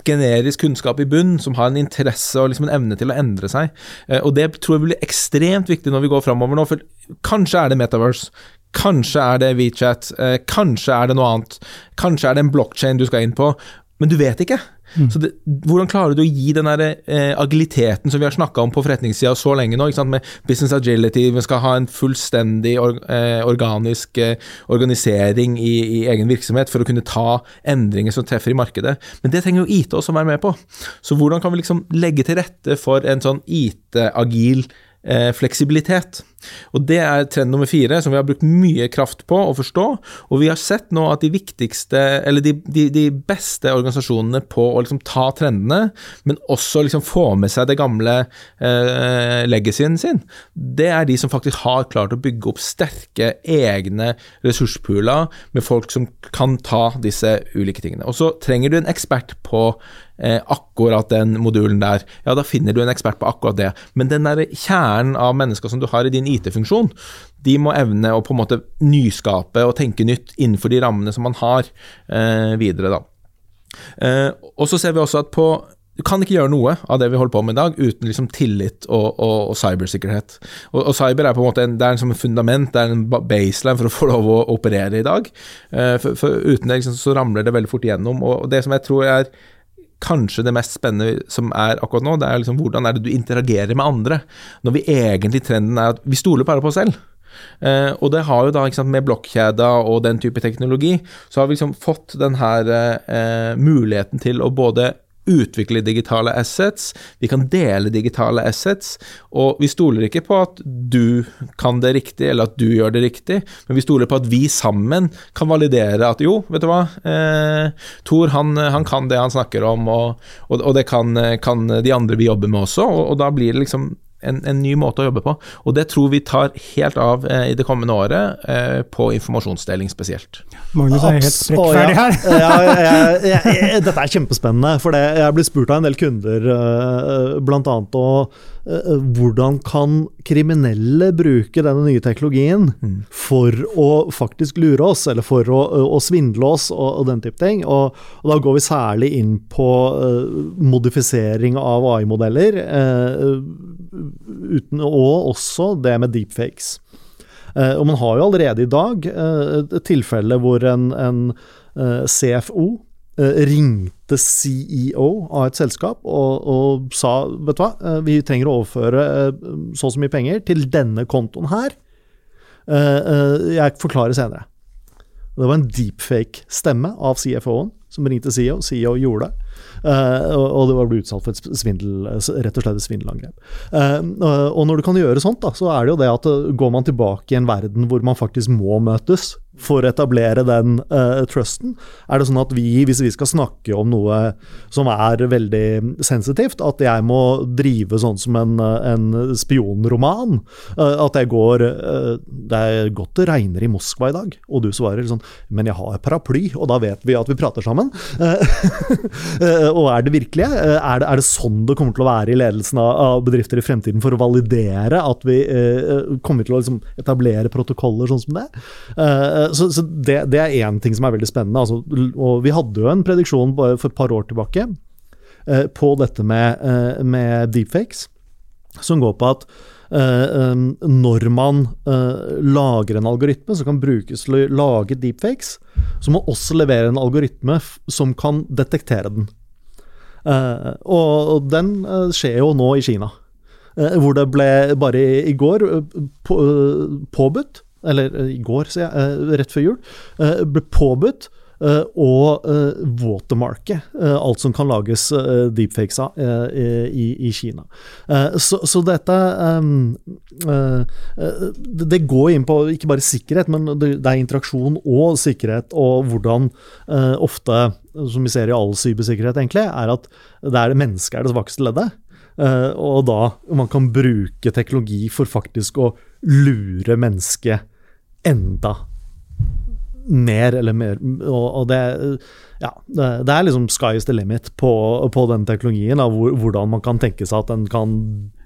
generisk kunnskap i bunn, som har en interesse og liksom en evne til å endre seg. Eh, og Det tror jeg blir ekstremt viktig når vi går framover nå, for kanskje er det Metaverse. Kanskje er det WeChat, eh, kanskje er det noe annet. Kanskje er det en blockchain du skal inn på, men du vet ikke. Mm. Så det, Hvordan klarer du å gi den der, eh, agiliteten som vi har snakka om på forretningssida så lenge nå, med business agility, vi skal ha en fullstendig or, eh, organisk eh, organisering i, i, egen virksomhet for å kunne ta endringer som treffer i markedet. Men det trenger jo IT også å være med på. Så hvordan kan vi liksom legge til rette for en sånn IT-agil eh, fleksibilitet? Og Det er trend nummer fire, som vi har brukt mye kraft på å forstå. Og vi har sett nå at de viktigste, eller de, de, de beste organisasjonene på å liksom ta trendene, men også liksom få med seg det gamle eh, legacyen sin, det er de som faktisk har klart å bygge opp sterke egne ressurspooler med folk som kan ta disse ulike tingene. Og så trenger du en ekspert på eh, akkurat den modulen der. Ja, da finner du en ekspert på akkurat det. Men den der kjernen av mennesker som du har i din IT-funksjon, de må evne å på en måte nyskape og tenke nytt innenfor de rammene som man har eh, videre, da. Eh, og så ser vi også at på du kan ikke gjøre noe av det vi holder på med i dag uten liksom tillit og, og, og cybersikkerhet. Og, og, cyber er på en måte en, det er en som fundament, det er en baseline for å få lov å operere i dag. Eh, for, for, uten det liksom, så ramler det veldig fort igjennom. Og, det som jeg tror er kanskje det mest spennende som er akkurat nå, det er liksom hvordan er det du interagerer med andre, når vi egentlig trenden er at vi stoler bare på oss selv. Eh, og det har jo da, sant, med blokkjeder og den type teknologi, så har vi liksom fått den her eh, muligheten til å både utvikle digitale assets, vi kan dele digitale assets, og vi stoler ikke på at du kan det riktig, eller at du gjør det riktig, men vi stoler på at vi sammen kan validere at jo, vet du hva, eh, Tor han, han, kan det han snakker om, og, og, og det kan, kan, de andre vi jobber med også, og, og da blir det liksom en, en, ny måte å jobbe på. Og det tror vi tar helt av eh, i det kommende året, eh, på informasjonsdeling spesielt. Magnus er helt sprekkferdig her. ja, ja, ja, dette er kjempespennende. For det, jeg blir spurt av en del kunder, eh, blant annet, og, hvordan kan kriminelle bruke denne nye teknologien mm. for å faktisk lure oss, eller for å, å svindle oss, og, og, den type ting. Og, og, da går vi særlig inn på uh, modifisering av AI-modeller. Uh, og også det med deepfakes. Uh, og man har jo allerede i dag et tilfelle hvor en, en CFO ringte CEO av et selskap og, og, sa vet du hva, vi trenger å overføre så og så mye penger til denne kontoen her. jeg forklarer senere. Det var en deepfake-stemme av CFO-en som ringte CEO. CEO gjorde det. Og det var ble utsatt for et svindel, rett og slett et svindelangrep. Og når du kan gjøre sånt, da, så er det jo det at går man tilbake i en verden hvor man faktisk må møtes for å etablere den uh, trusten? Er det sånn at vi, hvis vi skal snakke om noe som er veldig sensitivt, at jeg må drive sånn som en, en spionroman? Uh, at jeg går uh, Det er godt det regner i Moskva i dag, og du svarer sånn Men jeg har paraply, og da vet vi at vi prater sammen. og er det virkelige? Er det, er det, sånn det kommer til å være i ledelsen av, av bedrifter i fremtiden, for å validere at vi kommer til å liksom, etablere protokoller sånn som det? Uh, så, så det, det, er én ting som er veldig spennende. Altså, og vi hadde jo en prediksjon for et par år tilbake eh, på dette med, eh, med, deepfakes, som går på at eh, når man lager en algoritme som kan brukes til å lage deepfakes, så må man også levere en algoritme som kan detektere den. og den skjer jo nå i Kina. hvor det ble bare i, går på, påbudt eller eh, i går, sier jeg, eh, rett før jul, eh, ble påbudt å watermarke alt som kan lages deepfakes av i, i, Kina. Så, så, dette Det går inn på ikke bare sikkerhet, men det er interaksjon og sikkerhet, og hvordan ofte, som vi ser i all cybersikkerhet, egentlig, er at det er det mennesket er det svakeste leddet. Og da man kan bruke teknologi for faktisk å lure mennesket enda mer eller mer Og, og det, ja, det, det, er liksom sky is the limit på, på den teknologien. Av hvordan man kan tenke seg at den kan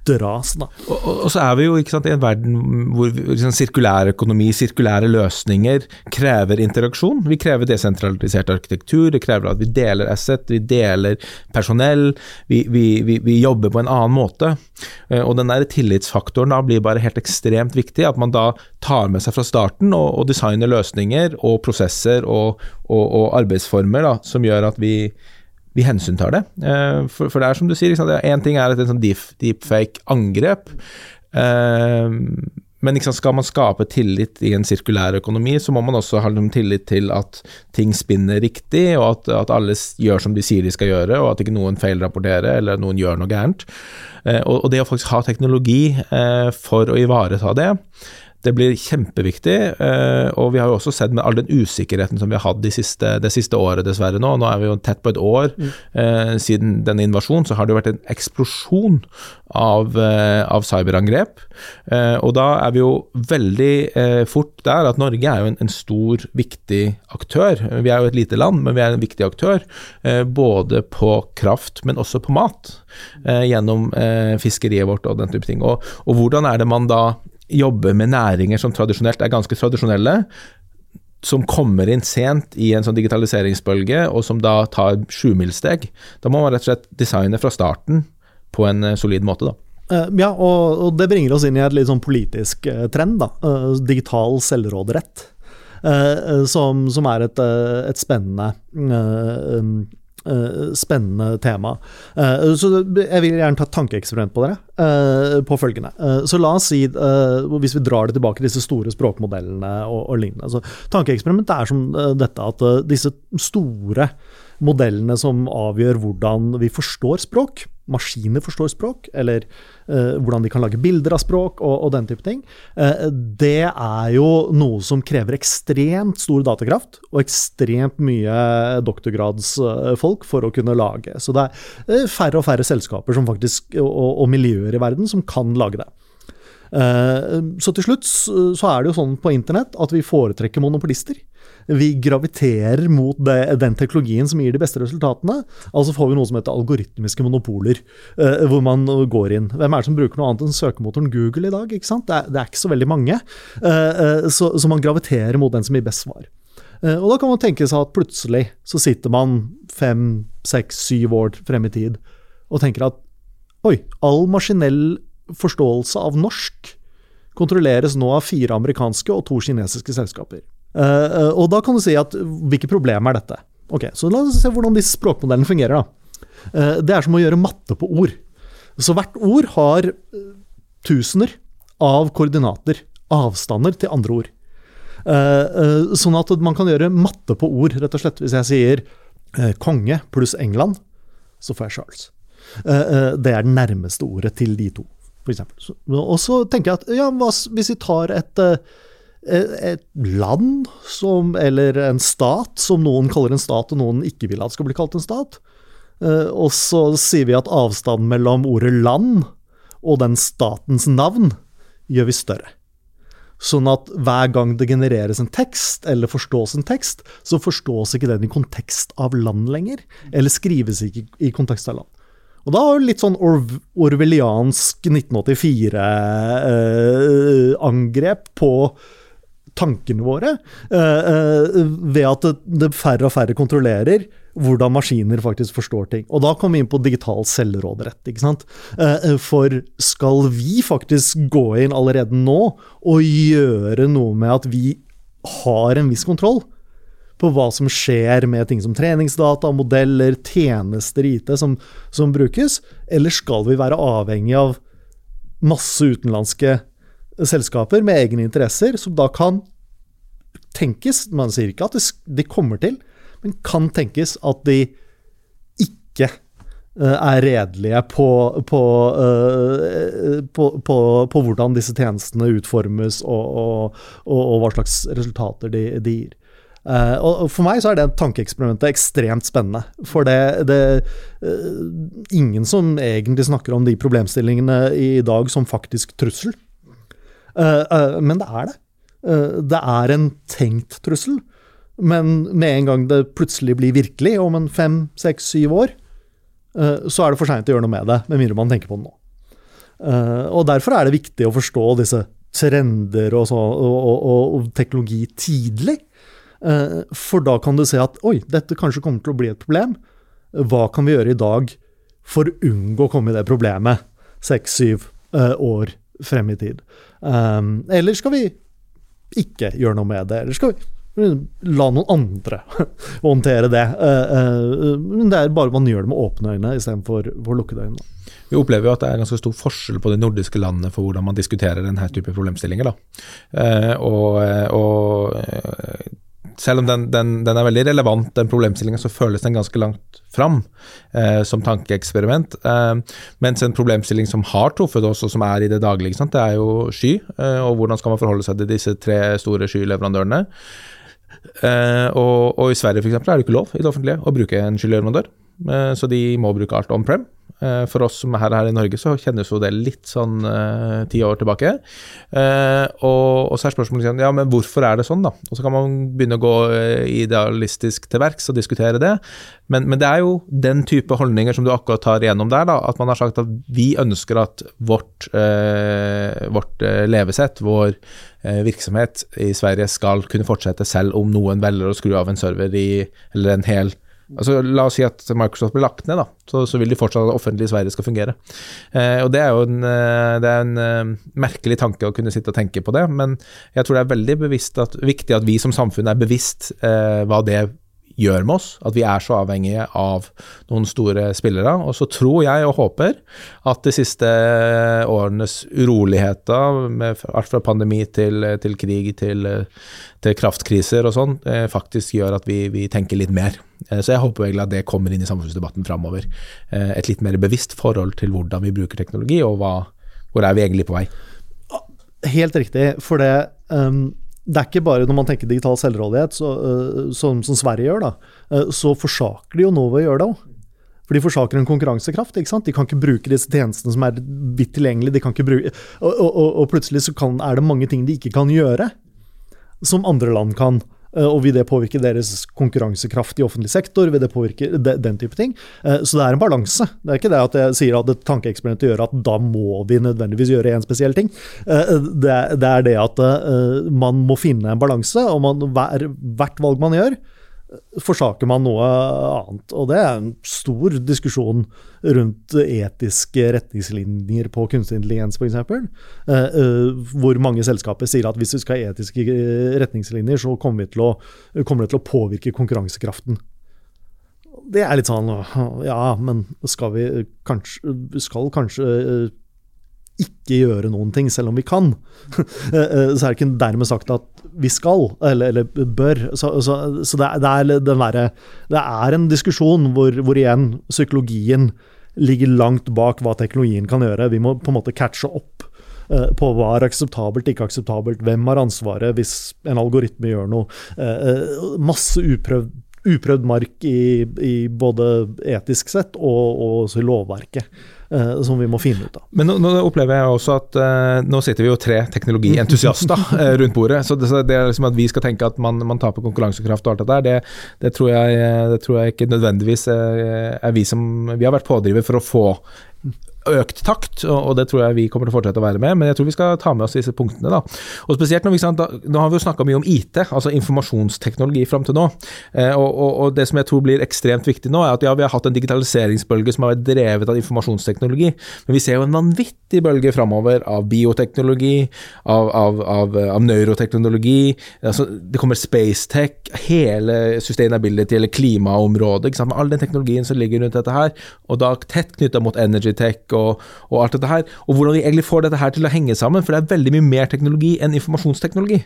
dras. Da. Og, og, og, så er vi jo sant, i en verden hvor liksom, sirkulær økonomi, sirkulære løsninger, krever interaksjon. Vi krever desentralisert arkitektur, det krever at vi deler asset, vi deler personell, vi, vi, vi, vi jobber på en annen måte. Eh, og den der tillitsfaktoren da blir bare helt ekstremt viktig. At man da tar med seg fra starten og, og designer løsninger og prosesser og, og arbeidsformer da, som gjør at vi vi hensyntar det. Eh, for, for, det er som du sier, én ting er et sånn deepfake-angrep. Eh, men skal man skape tillit i en sirkulær økonomi, så må man også ha tillit til at ting spinner riktig, og at, at alle gjør som de sier de skal gjøre, og at ikke noen feilrapporterer eller noen gjør noe gærent. Eh, og, det å faktisk ha teknologi for å ivareta det, det blir kjempeviktig, eh, og vi har jo også sett med all den usikkerheten som vi har hatt de siste, det siste året, dessverre nå. Nå er vi jo tett på et år mm. eh, siden denne invasjonen, så har det jo vært en eksplosjon av, eh, av cyberangrep. Og da er vi jo veldig fort der at Norge er jo en, en, stor, viktig aktør. Vi er jo et lite land, men vi er en viktig aktør. Både på kraft, men også på mat. gjennom fiskeriet vårt og den type ting. Og, og hvordan er det man da jobber med næringer som tradisjonelt er ganske tradisjonelle, som kommer inn sent i en sånn digitaliseringsbølge, og som da tar sjumilssteg. Da må man rett og slett designe fra starten på en eh, solid måte, da. Uh, ja, og, det bringer oss inn i et litt sånn politisk uh, trend, da. Digital selvråderett. Som, som, er et, et spennende spennende tema. Uh, så jeg vil gjerne ta et tankeeksperiment på dere. Uh, på følgende. så la oss si, hvis vi drar det tilbake til disse store språkmodellene og, og lignende. Så tankeeksperimentet er som dette at disse store modellene som avgjør hvordan vi forstår språk. Maskiner forstår språk, eller eh, hvordan de kan lage bilder av språk og, og den type ting. eh, det er jo noe som krever ekstremt stor datakraft og ekstremt mye doktorgradsfolk for å kunne lage. Så det er færre og færre selskaper faktisk, og, og miljøer i verden som kan lage det. Så til slutt så er det jo sånn på internett at vi foretrekker monopolister vi graviterer mot det, den teknologien som gir de beste resultatene. Altså får vi noe som heter algoritmiske monopoler, uh, hvor man går inn. Hvem er det som bruker noe annet enn søkemotoren Google i dag? Det er, det er ikke så veldig mange. Uh, så, så, man graviterer mot den som gir best svar. og da kan man tenke seg at plutselig så sitter man fem, seks, syv år frem i tid og tenker at oi, all maskinell forståelse av norsk kontrolleres nå av fire amerikanske og to kinesiske selskaper. Uh, og da kan du si at hvilke problemer er dette? Ok, Så la oss se hvordan disse språkmodellene fungerer. da. Uh, det er som å gjøre matte på ord. Så hvert ord har tusener av koordinater, avstander til andre ord. Sånn at man kan gjøre matte på ord, rett og slett. Hvis jeg sier konge pluss England, så får jeg Charles. det er det nærmeste ordet til de to, f.eks. Og så tenker jeg at ja, hvis vi tar et et land som, eller en stat, som noen kaller en stat, og noen ikke vil at skal bli kalt en stat. Eh, og så sier vi at avstanden mellom ordet land og den statens navn gjør vi større. Sånn at hver gang det genereres en tekst, eller forstås en tekst, så forstås ikke den i kontekst av land lenger. Eller skrives ikke i kontekst av land. Og da har litt sånn orv orwelliansk 1984-angrep eh, på tankene våre, eh, eh, ved at det, færre og færre kontrollerer hvordan maskiner faktisk forstår ting. Og da kommer vi inn på digital selvråderett. ikke sant? Eh, for skal vi faktisk gå inn allerede nå og gjøre noe med at vi har en viss kontroll på hva som skjer med ting som treningsdata, modeller, tjenester i IT som, som brukes, eller skal vi være avhengig av masse utenlandske selskaper med egne interesser, som da kan tenkes Man sier ikke at de kommer til, men kan tenkes at de ikke eh, er redelige på, på, uh, på, på, hvordan disse tjenestene utformes, og, og, og, og hva slags resultater de, de gir. Uh, og For meg så er det tankeeksperimentet ekstremt spennende. For det, det uh, Ingen som egentlig snakker om de problemstillingene i dag som faktisk trussel. Uh, men det er det. det er en tenkt trussel. Men med en gang det plutselig blir virkelig, om en fem, seks, syv år, så er det for seint å gjøre noe med det, med mindre man tenker på det nå. og Derfor er det viktig å forstå disse trender og, så, og, og, og teknologi tidlig. Eh, for da kan du se at oi, dette kanskje kommer til å bli et problem. Hva kan vi gjøre i dag for å unngå å komme i det problemet seks-syv eh, år frem i tid? Um, eller skal vi ikke gjøre noe med det? Eller skal vi la noen andre håndtere det? Uh, uh, det er bare man gjør det med åpne øyne istedenfor lukkede øyne. Vi opplever jo at det er ganske stor forskjell på de nordiske landene for hvordan man diskuterer denne type problemstillinger. Uh, og, og selv om den, den, den, er veldig relevant, den problemstillingen, så føles den ganske langt fram eh, som tankeeksperiment. Eh, mens en problemstilling som har truffet oss, og som er i det daglige, det er jo sky. Eh, og hvordan skal man forholde seg til disse tre store skyleverandørene. Eh, og, og, i Sverige f.eks. er det ikke lov i det offentlige å bruke en skyleverandør. Eh, så de må bruke alt on prem. Eh, for oss som er her, i Norge, så kjennes jo det litt sånn uh, ti år tilbake. Og, og, så er spørsmålet liksom, ja, men hvorfor er det sånn, da? Og så kan man begynne å gå idealistisk til verks og diskutere det. Men, men, det er jo den type holdninger som du akkurat tar igjennom der, da, at man har sagt at vi ønsker at vårt, uh, vårt levesett, vår virksomhet i Sverige skal kunne fortsette selv om noen velger å skru av en server i, eller en hel Altså, la oss si at Microsoft blir lagt ned, da, så, så vil de fortsatt at offentlig i Sverige skal fungere. Eh, og Det er jo en, eh, det er en uh, merkelig tanke å kunne sitte og tenke på det, men jeg tror det er veldig at, viktig at vi som samfunn er bevisst eh, hva det gjør med oss, at vi er så avhengige av noen store spillere. Og så tror jeg og håper at de siste årenes uroligheter, med alt fra pandemi til, til krig til, til, kraftkriser og sånn, eh, faktisk gjør at vi, vi, tenker litt mer. Eh, så jeg håper egentlig at det kommer inn i samfunnsdebatten framover. Eh, et litt mer bevisst forhold til hvordan vi bruker teknologi, og hva, hvor er vi egentlig på vei. Helt riktig, for det um det er ikke bare når man tenker digital selvrådighet, så, uh, som, som, Sverige gjør, da, uh, så forsaker de jo noe ved å gjøre det òg. For de forsaker en konkurransekraft. ikke sant? De kan ikke bruke disse tjenestene som er vidt tilgjengelige. Bruke, og, og, og plutselig så kan, er det mange ting de ikke kan gjøre, som andre land kan. Eh, og vil det påvirke deres konkurransekraft i offentlig sektor? Vil det påvirke den type ting? Eh, så det er en balanse. Det er ikke det at jeg sier at et tankeeksperiment gjør at da må vi nødvendigvis gjøre en spesiell ting. Eh, det er det at man må finne en balanse, og man, hvert valg man gjør, forsaker man noe annet. Og det er en stor diskusjon rundt etiske retningslinjer på kunstig intelligens, f.eks. Uh, uh, hvor mange selskaper sier at hvis vi skal ha etiske retningslinjer, så kommer, å, kommer det til å påvirke konkurransekraften. Det er litt sånn Ja, men skal vi kanskje, skal kanskje ikke gjøre noen ting, selv om vi kan. Eh, eh, så er det ikke dermed sagt at vi skal, eller, eller bør. Så, så, så det, det, er der, det, er, en diskusjon hvor, hvor, igjen psykologien ligger langt bak hva teknologien kan gjøre. Vi må på en måte catche opp uh, på hva er akseptabelt, ikke akseptabelt, hvem har ansvaret hvis en algoritme gjør noe. Uh, masse uprøvd, uprøvd mark i, i, både etisk sett og, og i lovverket. Uh, som vi må finne ut av. Men nå, nå opplever jeg også at uh, nå sitter vi jo tre teknologientusiaster uh, rundt bordet. Så det, så det, er liksom at vi skal tenke at man, man taper konkurransekraft og alt det der, det, det, tror, jeg, det tror jeg ikke nødvendigvis er vi som Vi har vært pådriver for å få økt takt, og det tror jeg vi kommer til å fortsette å være med. Men jeg tror vi skal ta med oss disse punktene. da. Og spesielt når vi, da, Nå har vi jo snakka mye om IT, altså informasjonsteknologi fram til nå. Eh, og, og, og, det som jeg tror blir ekstremt viktig nå, er at ja, vi har hatt en digitaliseringsbølge som har vært drevet av informasjonsteknologi, men vi ser jo en vanvittig bølge framover av bioteknologi, av, av, av, av neuroteknologi. Altså, det kommer spacetech, hele sustainability eller klimaområdet, ikke sant? med all den teknologien som ligger rundt dette her, og da tett knytta mot energytech og, og, alt dette her. Og hvordan vi egentlig får dette her til å henge sammen, for det er veldig mye mer teknologi enn informasjonsteknologi.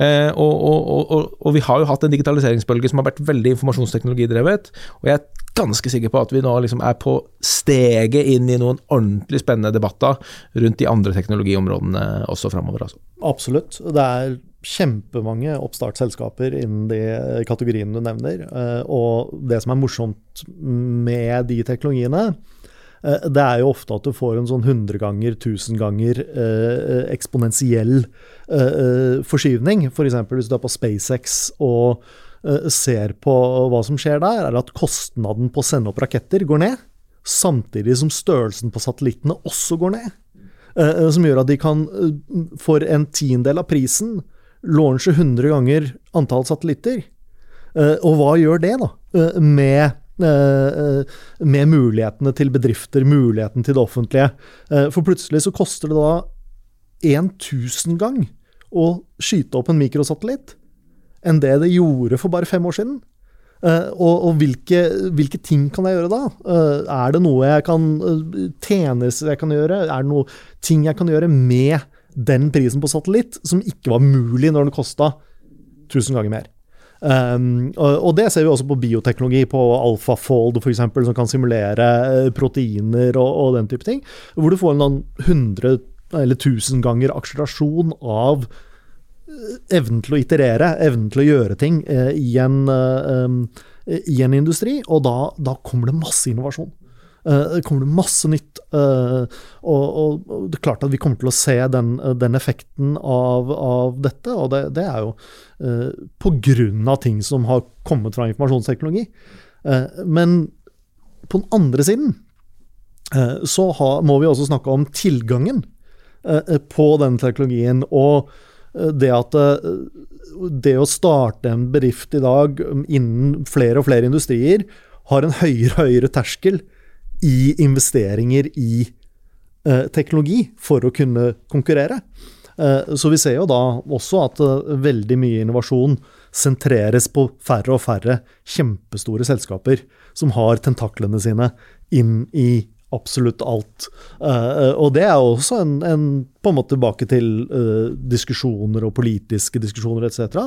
Eh, og, og, og, vi har jo hatt en digitaliseringsbølge som har vært veldig informasjonsteknologidrevet, og jeg er ganske sikker på at vi nå liksom er på steget inn i noen ordentlig spennende debatter rundt de andre teknologiområdene også framover. Altså. Absolutt. Det er kjempemange oppstartsselskaper innen de kategoriene du nevner. Eh, og det som er morsomt med de teknologiene, det er jo ofte at du får en sånn 100 ganger, 1000 ganger eh, eksponentiell eh, forskyvning. F.eks. For hvis du er på SpaceX og eh, ser på hva som skjer der, er at kostnaden på å sende opp raketter går ned. Samtidig som størrelsen på satellittene også går ned. Eh, eh, som gjør at de kan, for en tiendedel av prisen, launche 100 ganger antall satellitter. og hva gjør det, da, med Eh, eh, med mulighetene til bedrifter, muligheten til det offentlige. Eh, for plutselig så koster det da en tusen gang å skyte opp en mikrosatellitt enn det det gjorde for bare fem år siden. Uh, og, og hvilke, hvilke, ting kan jeg gjøre da? Uh, er det noe jeg kan uh, tjenester jeg kan gjøre? Er det noe ting jeg kan gjøre med den prisen på satellitt som ikke var mulig når den kosta 1000 ganger mer? Um, og, det ser vi også på bioteknologi, på AlphaFold f.eks., som kan simulere eh, proteiner og, og, den type ting. Hvor du får en 100 eller 1000 ganger akselerasjon av eh, evnen til å iterere, evnen til å gjøre ting uh, i, en, uh, i, en, industri. Og da, da kommer det masse innovasjon. Uh, det kommer det masse nytt. Uh, og, og, det er klart at vi kommer til å se den, den effekten av, av, dette, og det, det er jo uh, av ting som har kommet fra informasjonsteknologi. Men på den andre siden så ha, må vi også snakke om tilgangen på den teknologien. og det at det å starte en bedrift i dag innen flere og flere industrier har en høyere og høyere terskel i investeringer i eh, teknologi for å kunne konkurrere. Eh, så vi ser jo da også at eh, veldig mye innovasjon sentreres på færre og færre kjempestore selskaper som har tentaklene sine inn i absolutt alt. Uh, og det er også en, en, på en måte tilbake til uh, diskusjoner og politiske diskusjoner etc.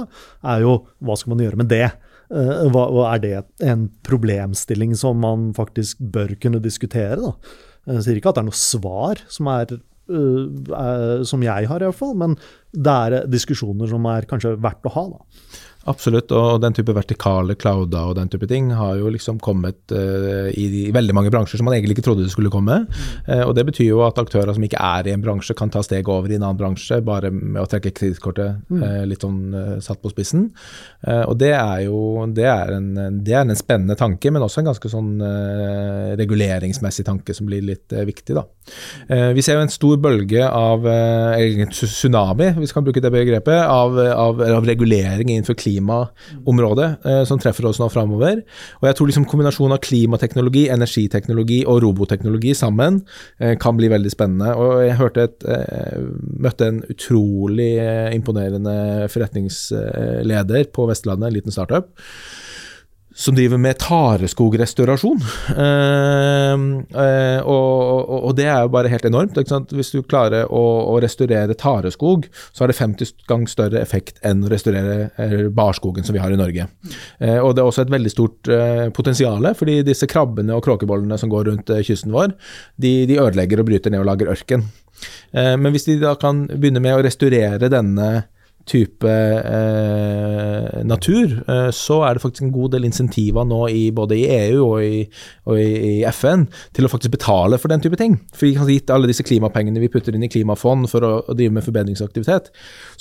er jo hva skal man gjøre med det? Eh, hva, er det en problemstilling som man faktisk bør kunne diskutere? Da? Jeg sier ikke at det er noe svar som, er, uh, er, som jeg har, iallfall, men det er diskusjoner som er kanskje verdt å ha. Da. Absolutt, og den type vertikale clouder og den type ting har jo liksom kommet uh, i, i, veldig mange bransjer som man egentlig ikke trodde det skulle komme. Uh, og Det betyr jo at aktører som ikke er i en bransje, kan ta steget over i en annen bransje bare med å trekke kredittkortet uh, litt sånn satt på spissen. og det er jo det er, en, det er, en, spennende tanke, men også en ganske sånn reguleringsmessig tanke som blir litt viktig. da. vi ser jo en stor bølge av egentlig tsunami, hvis vi kan bruke det begrepet, av, av, av regulering innenfor klima klimaområdet eh, som treffer oss nå framover. Og jeg tror liksom kombinasjonen av klimateknologi, energiteknologi og robotteknologi sammen eh, kan bli veldig spennende. Og jeg hørte et, eh, møtte en utrolig eh, imponerende forretningsleder på Vestlandet, en liten startup som driver med tareskogrestaurasjon. Eh, eh, og, og, det er jo bare helt enormt. Hvis du klarer å, å, restaurere tareskog, så har det 50 ganger større effekt enn å restaurere barskogen som vi har i Norge. Eh, og det er også et veldig stort potensial, fordi disse krabbene og kråkebollene som går rundt kysten vår, de, de, ødelegger og bryter ned og lager ørken. men hvis de da kan begynne med å restaurere denne type eh, natur, eh, så er det faktisk en god del insentiver nå i, både i EU og i, og i, FN til å faktisk betale for den type ting. For vi har gitt alle disse klimapengene vi putter inn i klimafond for å, å drive med forbedringsaktivitet,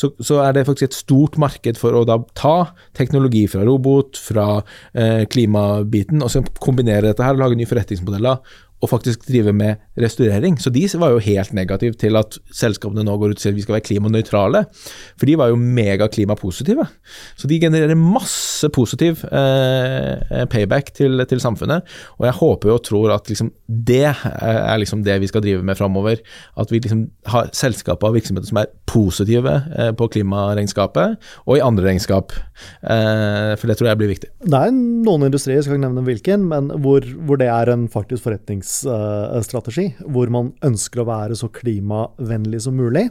så, så, er det faktisk et stort marked for å da ta teknologi fra robot, fra eh, klimabiten, og så kombinere dette her og lage nye forretningsmodeller og faktisk drive med restaurering. Så de var jo helt negative til at selskapene nå går ut og sier at vi skal være klimanøytrale. For de var jo megaklimapositive. Så de genererer masse positiv eh, payback til, til, samfunnet. Og jeg håper og tror at liksom det er liksom det vi skal drive med framover. At vi liksom har selskaper og virksomheter som er positive eh, på klimaregnskapet, og i andre regnskap. Eh, for det tror jeg blir viktig. Det er noen industrier, jeg skal ikke nevne hvilken, men hvor, hvor det er en faktisk forretnings handelsstrategi, hvor man ønsker å være så klimavennlig som mulig.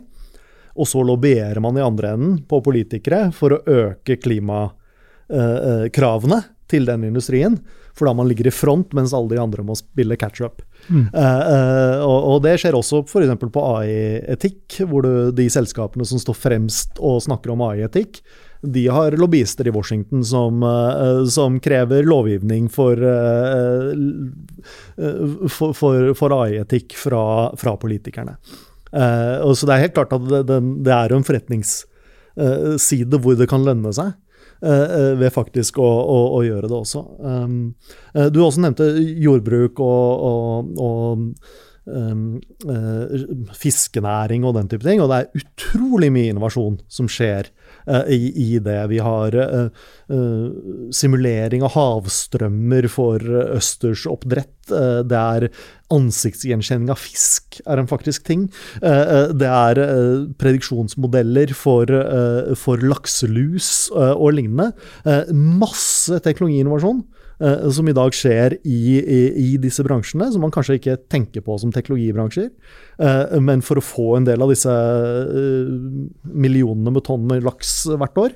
Og så lobbyerer man i andre enden på politikere for å øke klimakravene til den industrien. For da man ligger i front, mens alle de andre må spille catch up. Mm. Uh, og, og, det skjer også f.eks. på AI-etikk, hvor du, de selskapene som står fremst og snakker om AI-etikk, de har lobbyister i Washington som, uh, som krever lovgivning for, uh, for, for, for AI-etikk fra, fra, politikerne. Uh, så det er helt klart at det, det, er en forretningsside hvor det kan lønne seg. ved faktisk å, å, å, gjøre det også. Um, du også nevnte jordbruk og, og, og um, fiskenæring og den type ting. Og det er utrolig mye innovasjon som skjer i, i, det. Vi har uh, simulering av havstrømmer for østersoppdrett. det er ansiktsgjenkjenning av fisk er en faktisk ting. det er prediksjonsmodeller for, for lakselus og lignende. masse teknologiinnovasjon. Eh, som i dag skjer i, i, i, disse bransjene, som man kanskje ikke tenker på som teknologibransjer. Eh, men for å få en del av disse eh, millionene med tonn med laks hvert år,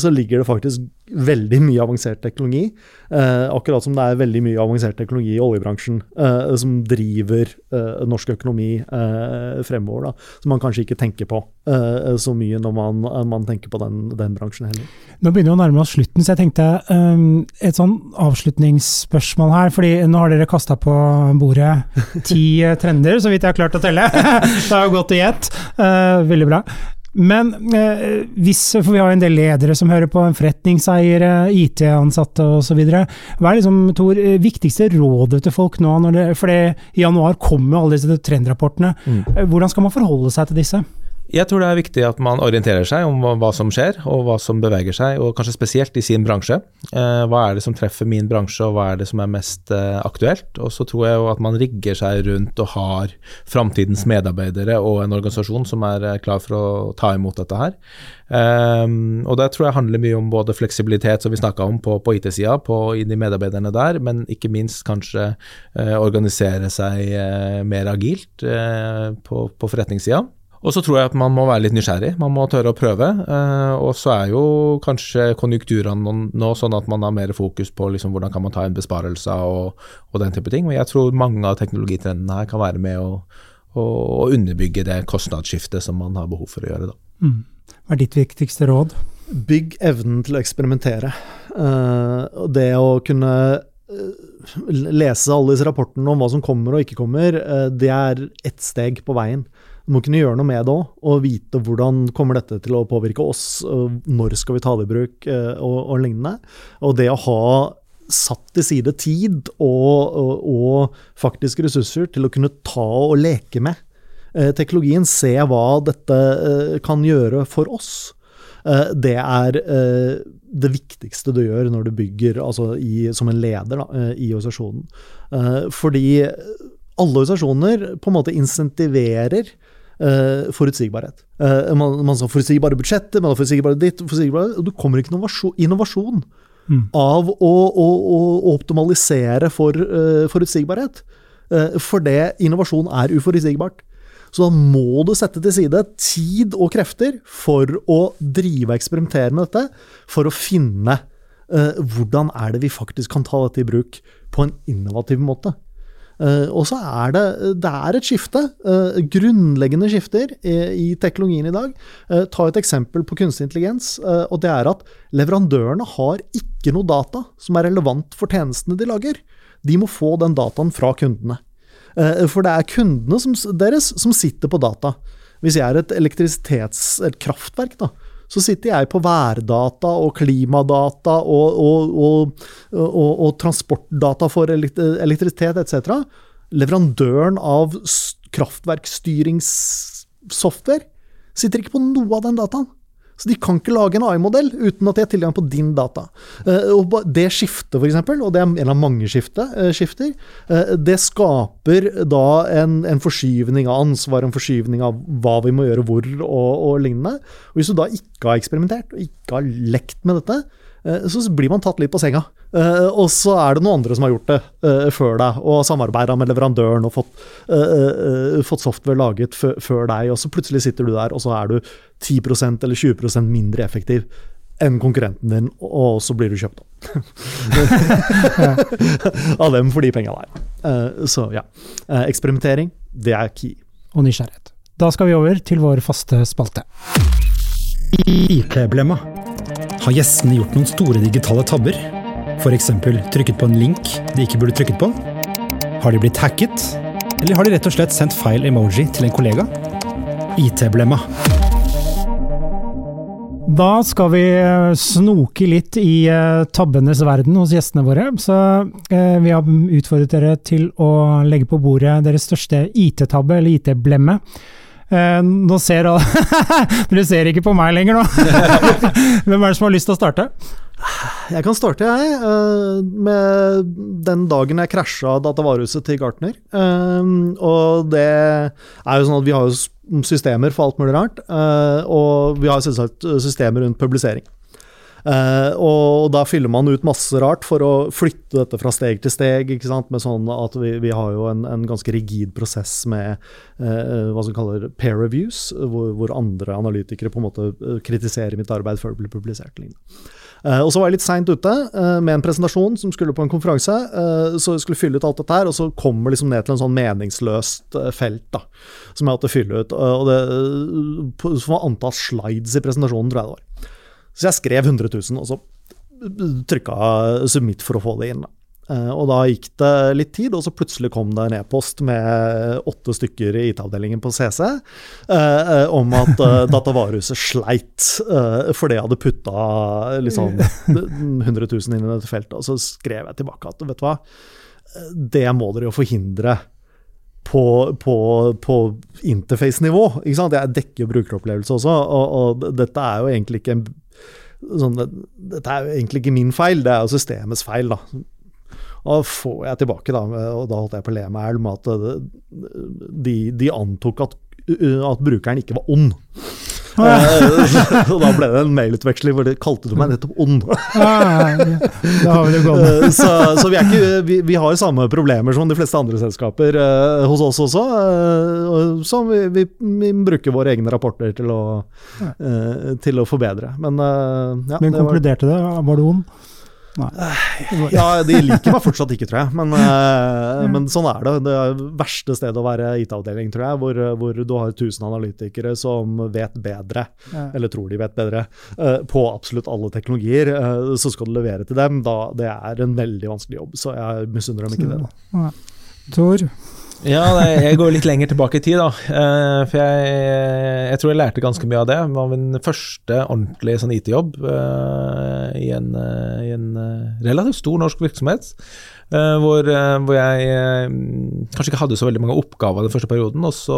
så ligger det faktisk veldig mye avansert teknologi. Eh, akkurat som det er veldig mye avansert teknologi i oljebransjen eh, som driver eh, norsk økonomi eh, fremover. Da, som man kanskje ikke tenker på eh, så mye når man, man tenker på den, den, bransjen heller. Nå begynner vi å nærme oss slutten, så jeg tenkte um, et sånn avslutningsspørsmål her. fordi nå har dere kasta på bordet ti trender, så vidt jeg har klart å telle. det har gått i ett. Uh, veldig bra. Men eh, hvis, for vi har en del ledere som hører på, forretningseiere, IT-ansatte osv. Hva er liksom, Tor, eh, viktigste rådet til folk nå? Det, for det, i januar kommer alle disse trendrapportene. Mm. Eh, hvordan skal man forholde seg til disse? Jeg tror det er viktig at man orienterer seg om hva som skjer, og hva som beveger seg, og kanskje spesielt i sin bransje. Eh, hva er det som treffer min bransje, og hva er det som er mest eh, aktuelt? Og så tror jeg jo at man rigger seg rundt og har framtidens medarbeidere og en organisasjon som er eh, klar for å ta imot dette her. Um, og det tror jeg handler mye om både fleksibilitet, som vi snakka om på, på IT-sida, i de medarbeiderne der, men ikke minst kanskje organisere seg mer agilt på, på forretningssida. Og så tror jeg at man må være litt nysgjerrig, man må tørre å prøve. Eh, og så er jo kanskje konjunkturene nå sånn at man har mer fokus på liksom hvordan kan man ta inn besparelser og, og, den type ting. Men jeg tror mange av teknologitrendene her kan være med å, å, å underbygge det kostnadsskiftet som man har behov for å gjøre. Da. Mm. Hva er ditt viktigste råd? Bygg evnen til å eksperimentere. Uh, det å kunne uh, lese alle disse rapportene om hva som kommer og ikke kommer, uh, det er ett steg på veien. Må kunne gjøre noe med det òg, og vite hvordan kommer dette til å påvirke oss, når skal vi ta det i bruk, eh, og, og lignende. Og det å ha satt til side tid og, og, og faktisk ressurser til å kunne ta og leke med eh, teknologien, se hva dette eh, kan gjøre for oss. Det er det viktigste du gjør når du bygger, altså i, som en leder da, i organisasjonen. Fordi alle organisasjoner på en måte insentiverer Uh, forutsigbarhet. Uh, man, man har forutsigbare budsjetter, man har forutsigbare ditt, forutsigbare Og du kommer ikke innovasjon, innovasjon mm. av å, å, å, optimalisere for uh, forutsigbarhet. Uh, for det innovasjon er uforutsigbart. Så da må du sette til side tid og krefter for å drive og eksperimentere med dette, for å finne hvordan er det vi faktisk kan ta dette i bruk på en innovativ måte. Uh, og så er det, det er et skifte. Uh, grunnleggende skifter i, i, teknologien i dag. Ta et eksempel på kunstig intelligens. og det er at leverandørene har ikke noe data som er relevant for tjenestene de lager. De må få den dataen fra kundene. for det er kundene som, deres som sitter på data. Hvis jeg er et elektrisitets... et kraftverk, da, så sitter jeg på værdata og klimadata og, og, og, og transportdata for elektrisitet etc. Leverandøren av kraftverkstyringssoftware sitter ikke på noe av den dataen. Så de kan ikke lage en AI-modell uten at de har tilgang på din data. Eh, og det skiftet, f.eks., og det er en av mange skifte, eh, skifter, eh, det skaper da en, en, forskyvning av ansvar, en forskyvning av hva vi må gjøre hvor, og, og lignende. Og hvis du da ikke har eksperimentert, og ikke har lekt med dette, så blir man tatt litt på senga. Uh, og så er det noen andre som har gjort det uh, før deg, og samarbeida med leverandøren og fått, fått software laget før deg, og så plutselig sitter du der, og så er du 10% eller 20% mindre effektiv enn konkurrenten din, og så blir du kjøpt opp. Av dem for de penga der. så ja. eksperimentering, det er key. Og nysgjerrighet. Da skal vi over til vår faste spalte. IT-blemma. Har gjestene gjort noen store digitale tabber? F.eks. trykket på en link de ikke burde trykket på? Har de blitt hacket? Eller har de rett og slett sendt feil emoji til en kollega? IT-blemma. Da skal vi eh, snoke litt i uh, tabbenes verden hos gjestene våre. Så uh, vi har utfordret dere til å legge på bordet deres største IT-tabbe, eller IT-blemme. Uh, nå ser Dere ser ikke på meg lenger nå. Hvem er det som har lyst til å starte? Jeg kan starte, jeg. Uh, med den dagen jeg krasja datavarehuset til Gartner. Uh, og det er jo sånn at vi har systemer for alt mulig rart. og vi har selvsagt systemer rundt publisering. Uh, og da fyller man ut masse rart for å flytte dette fra steg til steg. ikke sant? Med sånn at Vi, vi har jo en, en, ganske rigid prosess med uh, hva som kaller peer reviews, hvor, hvor, andre analytikere på en måte eh, kritiserer mitt arbeid før det blir publisert. Uh, og så var jeg litt seint ute med en presentasjon som skulle på en konferanse. så jeg skulle fylle ut alt dette her, og så kommer liksom ned til en sånn meningsløst felt da, som jeg hadde fylle ut. og det, på, Antall slides i presentasjonen, tror jeg det var. Så jeg skrev 100 000, og så trykka submit for å få det inn. Eh, og da gikk det litt tid, og så plutselig kom det en e-post med åtte stykker i IT-avdelingen på CC eh, eh, om at eh, datavarehuset sleit eh, fordi jeg hadde putta liksom 100 000 inn i dette feltet. Og så skrev jeg tilbake at vet du hva, det må dere jo forhindre på, på, på interface-nivå. Jeg dekker brukeropplevelse også, og, og, dette er jo egentlig ikke en sånn, Dette er jo egentlig ikke min feil, det er jo systemets feil, da. Og får jeg tilbake, da, og da holdt jeg på å le meg i hjel med at de, de antok at, at brukeren ikke var ond. Eh, og da ble det en mailutveksling hvor de kalte du meg nettopp ond. Eh, så, så vi, ikke, vi, vi, har samme problemer som de fleste andre selskaper uh, hos oss også. Så vi, vi, vi, bruker våre egne rapporter til å, til å forbedre. Men, ja, Men konkluderte det? Var du ond? Ja, de liker meg fortsatt ikke, tror jeg. Men, uh, men sånn er det. Det er verste stedet å være IT-avdeling, tror jeg. Hvor, hvor, du har 1000 analytikere som vet bedre, ja. eller tror de vet bedre, uh, på absolutt alle teknologier. Uh, så skal du levere til dem. Da, det er en veldig vanskelig jobb, så jeg misunner dem ikke det. Da. Tor? Ja, jeg går litt lenger tilbake i tid, da. Eh, for jeg, jeg, tror jeg lærte ganske mye av det. Det var min første ordentlige sånn IT-jobb i, en, uh, i en relativt stor norsk virksomhet. Hvor, hvor, jeg kanskje ikke hadde så veldig mange oppgaver den første perioden. Og så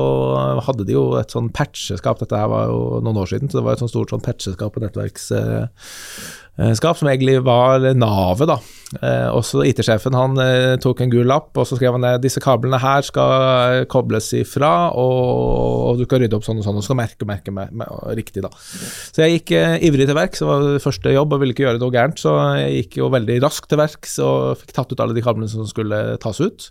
hadde de jo et sånn patcheskap, dette her var jo noen år siden, så det var et sånt stort sånn patcheskap og nettverks skap, som egentlig var navet, da. Eh, også IT-sjefen han eh, tok en gul lapp, og så skrev han ned disse kablene her skal kobles ifra, og, og du skal rydde opp sånn og sånn, og skal merke, merke, merke, riktig, da. Så jeg gikk eh, ivrig til verks, det var første jobb og ville ikke gjøre noe gærent, så jeg gikk jo veldig raskt til verks og fikk tatt ut alle de kablene som skulle tas ut.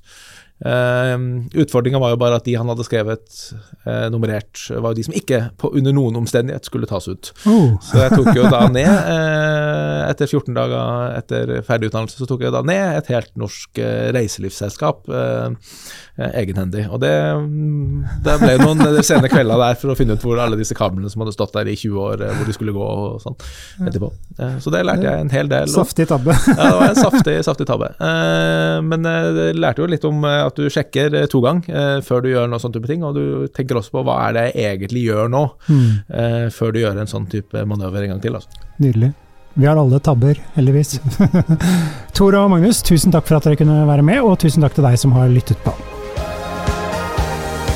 Uh, Utfordringa var jo bare at de han hadde skrevet uh, nummerert, var jo de som ikke på, under noen omstendighet skulle tas ut. Oh. Så jeg tok jo da ned, uh, etter 14 dager etter ferdig utdannelse, så tok jeg da ned et helt norsk uh, reiselivsselskap egenhendig. Og det, det ble noen sene kvelder der for å finne ut hvor alle disse kablene som hadde stått der i 20 år, hvor de skulle gå og sånn etterpå. så det lærte jeg en hel del. Saftig tabbe. ja, det var en saftig, saftig tabbe. men det lærte jo litt om at du sjekker eh, to ganger eh, før du gjør noe sånn type ting, og du tenker også på hva er det jeg egentlig gjør nå, mm. eh, før du gjør en sånn type manøver en gang til. Altså. Nydelig. Vi har alle tabber, heldigvis. Tor og Magnus, tusen takk for at dere kunne være med, og tusen takk til deg som har lyttet på.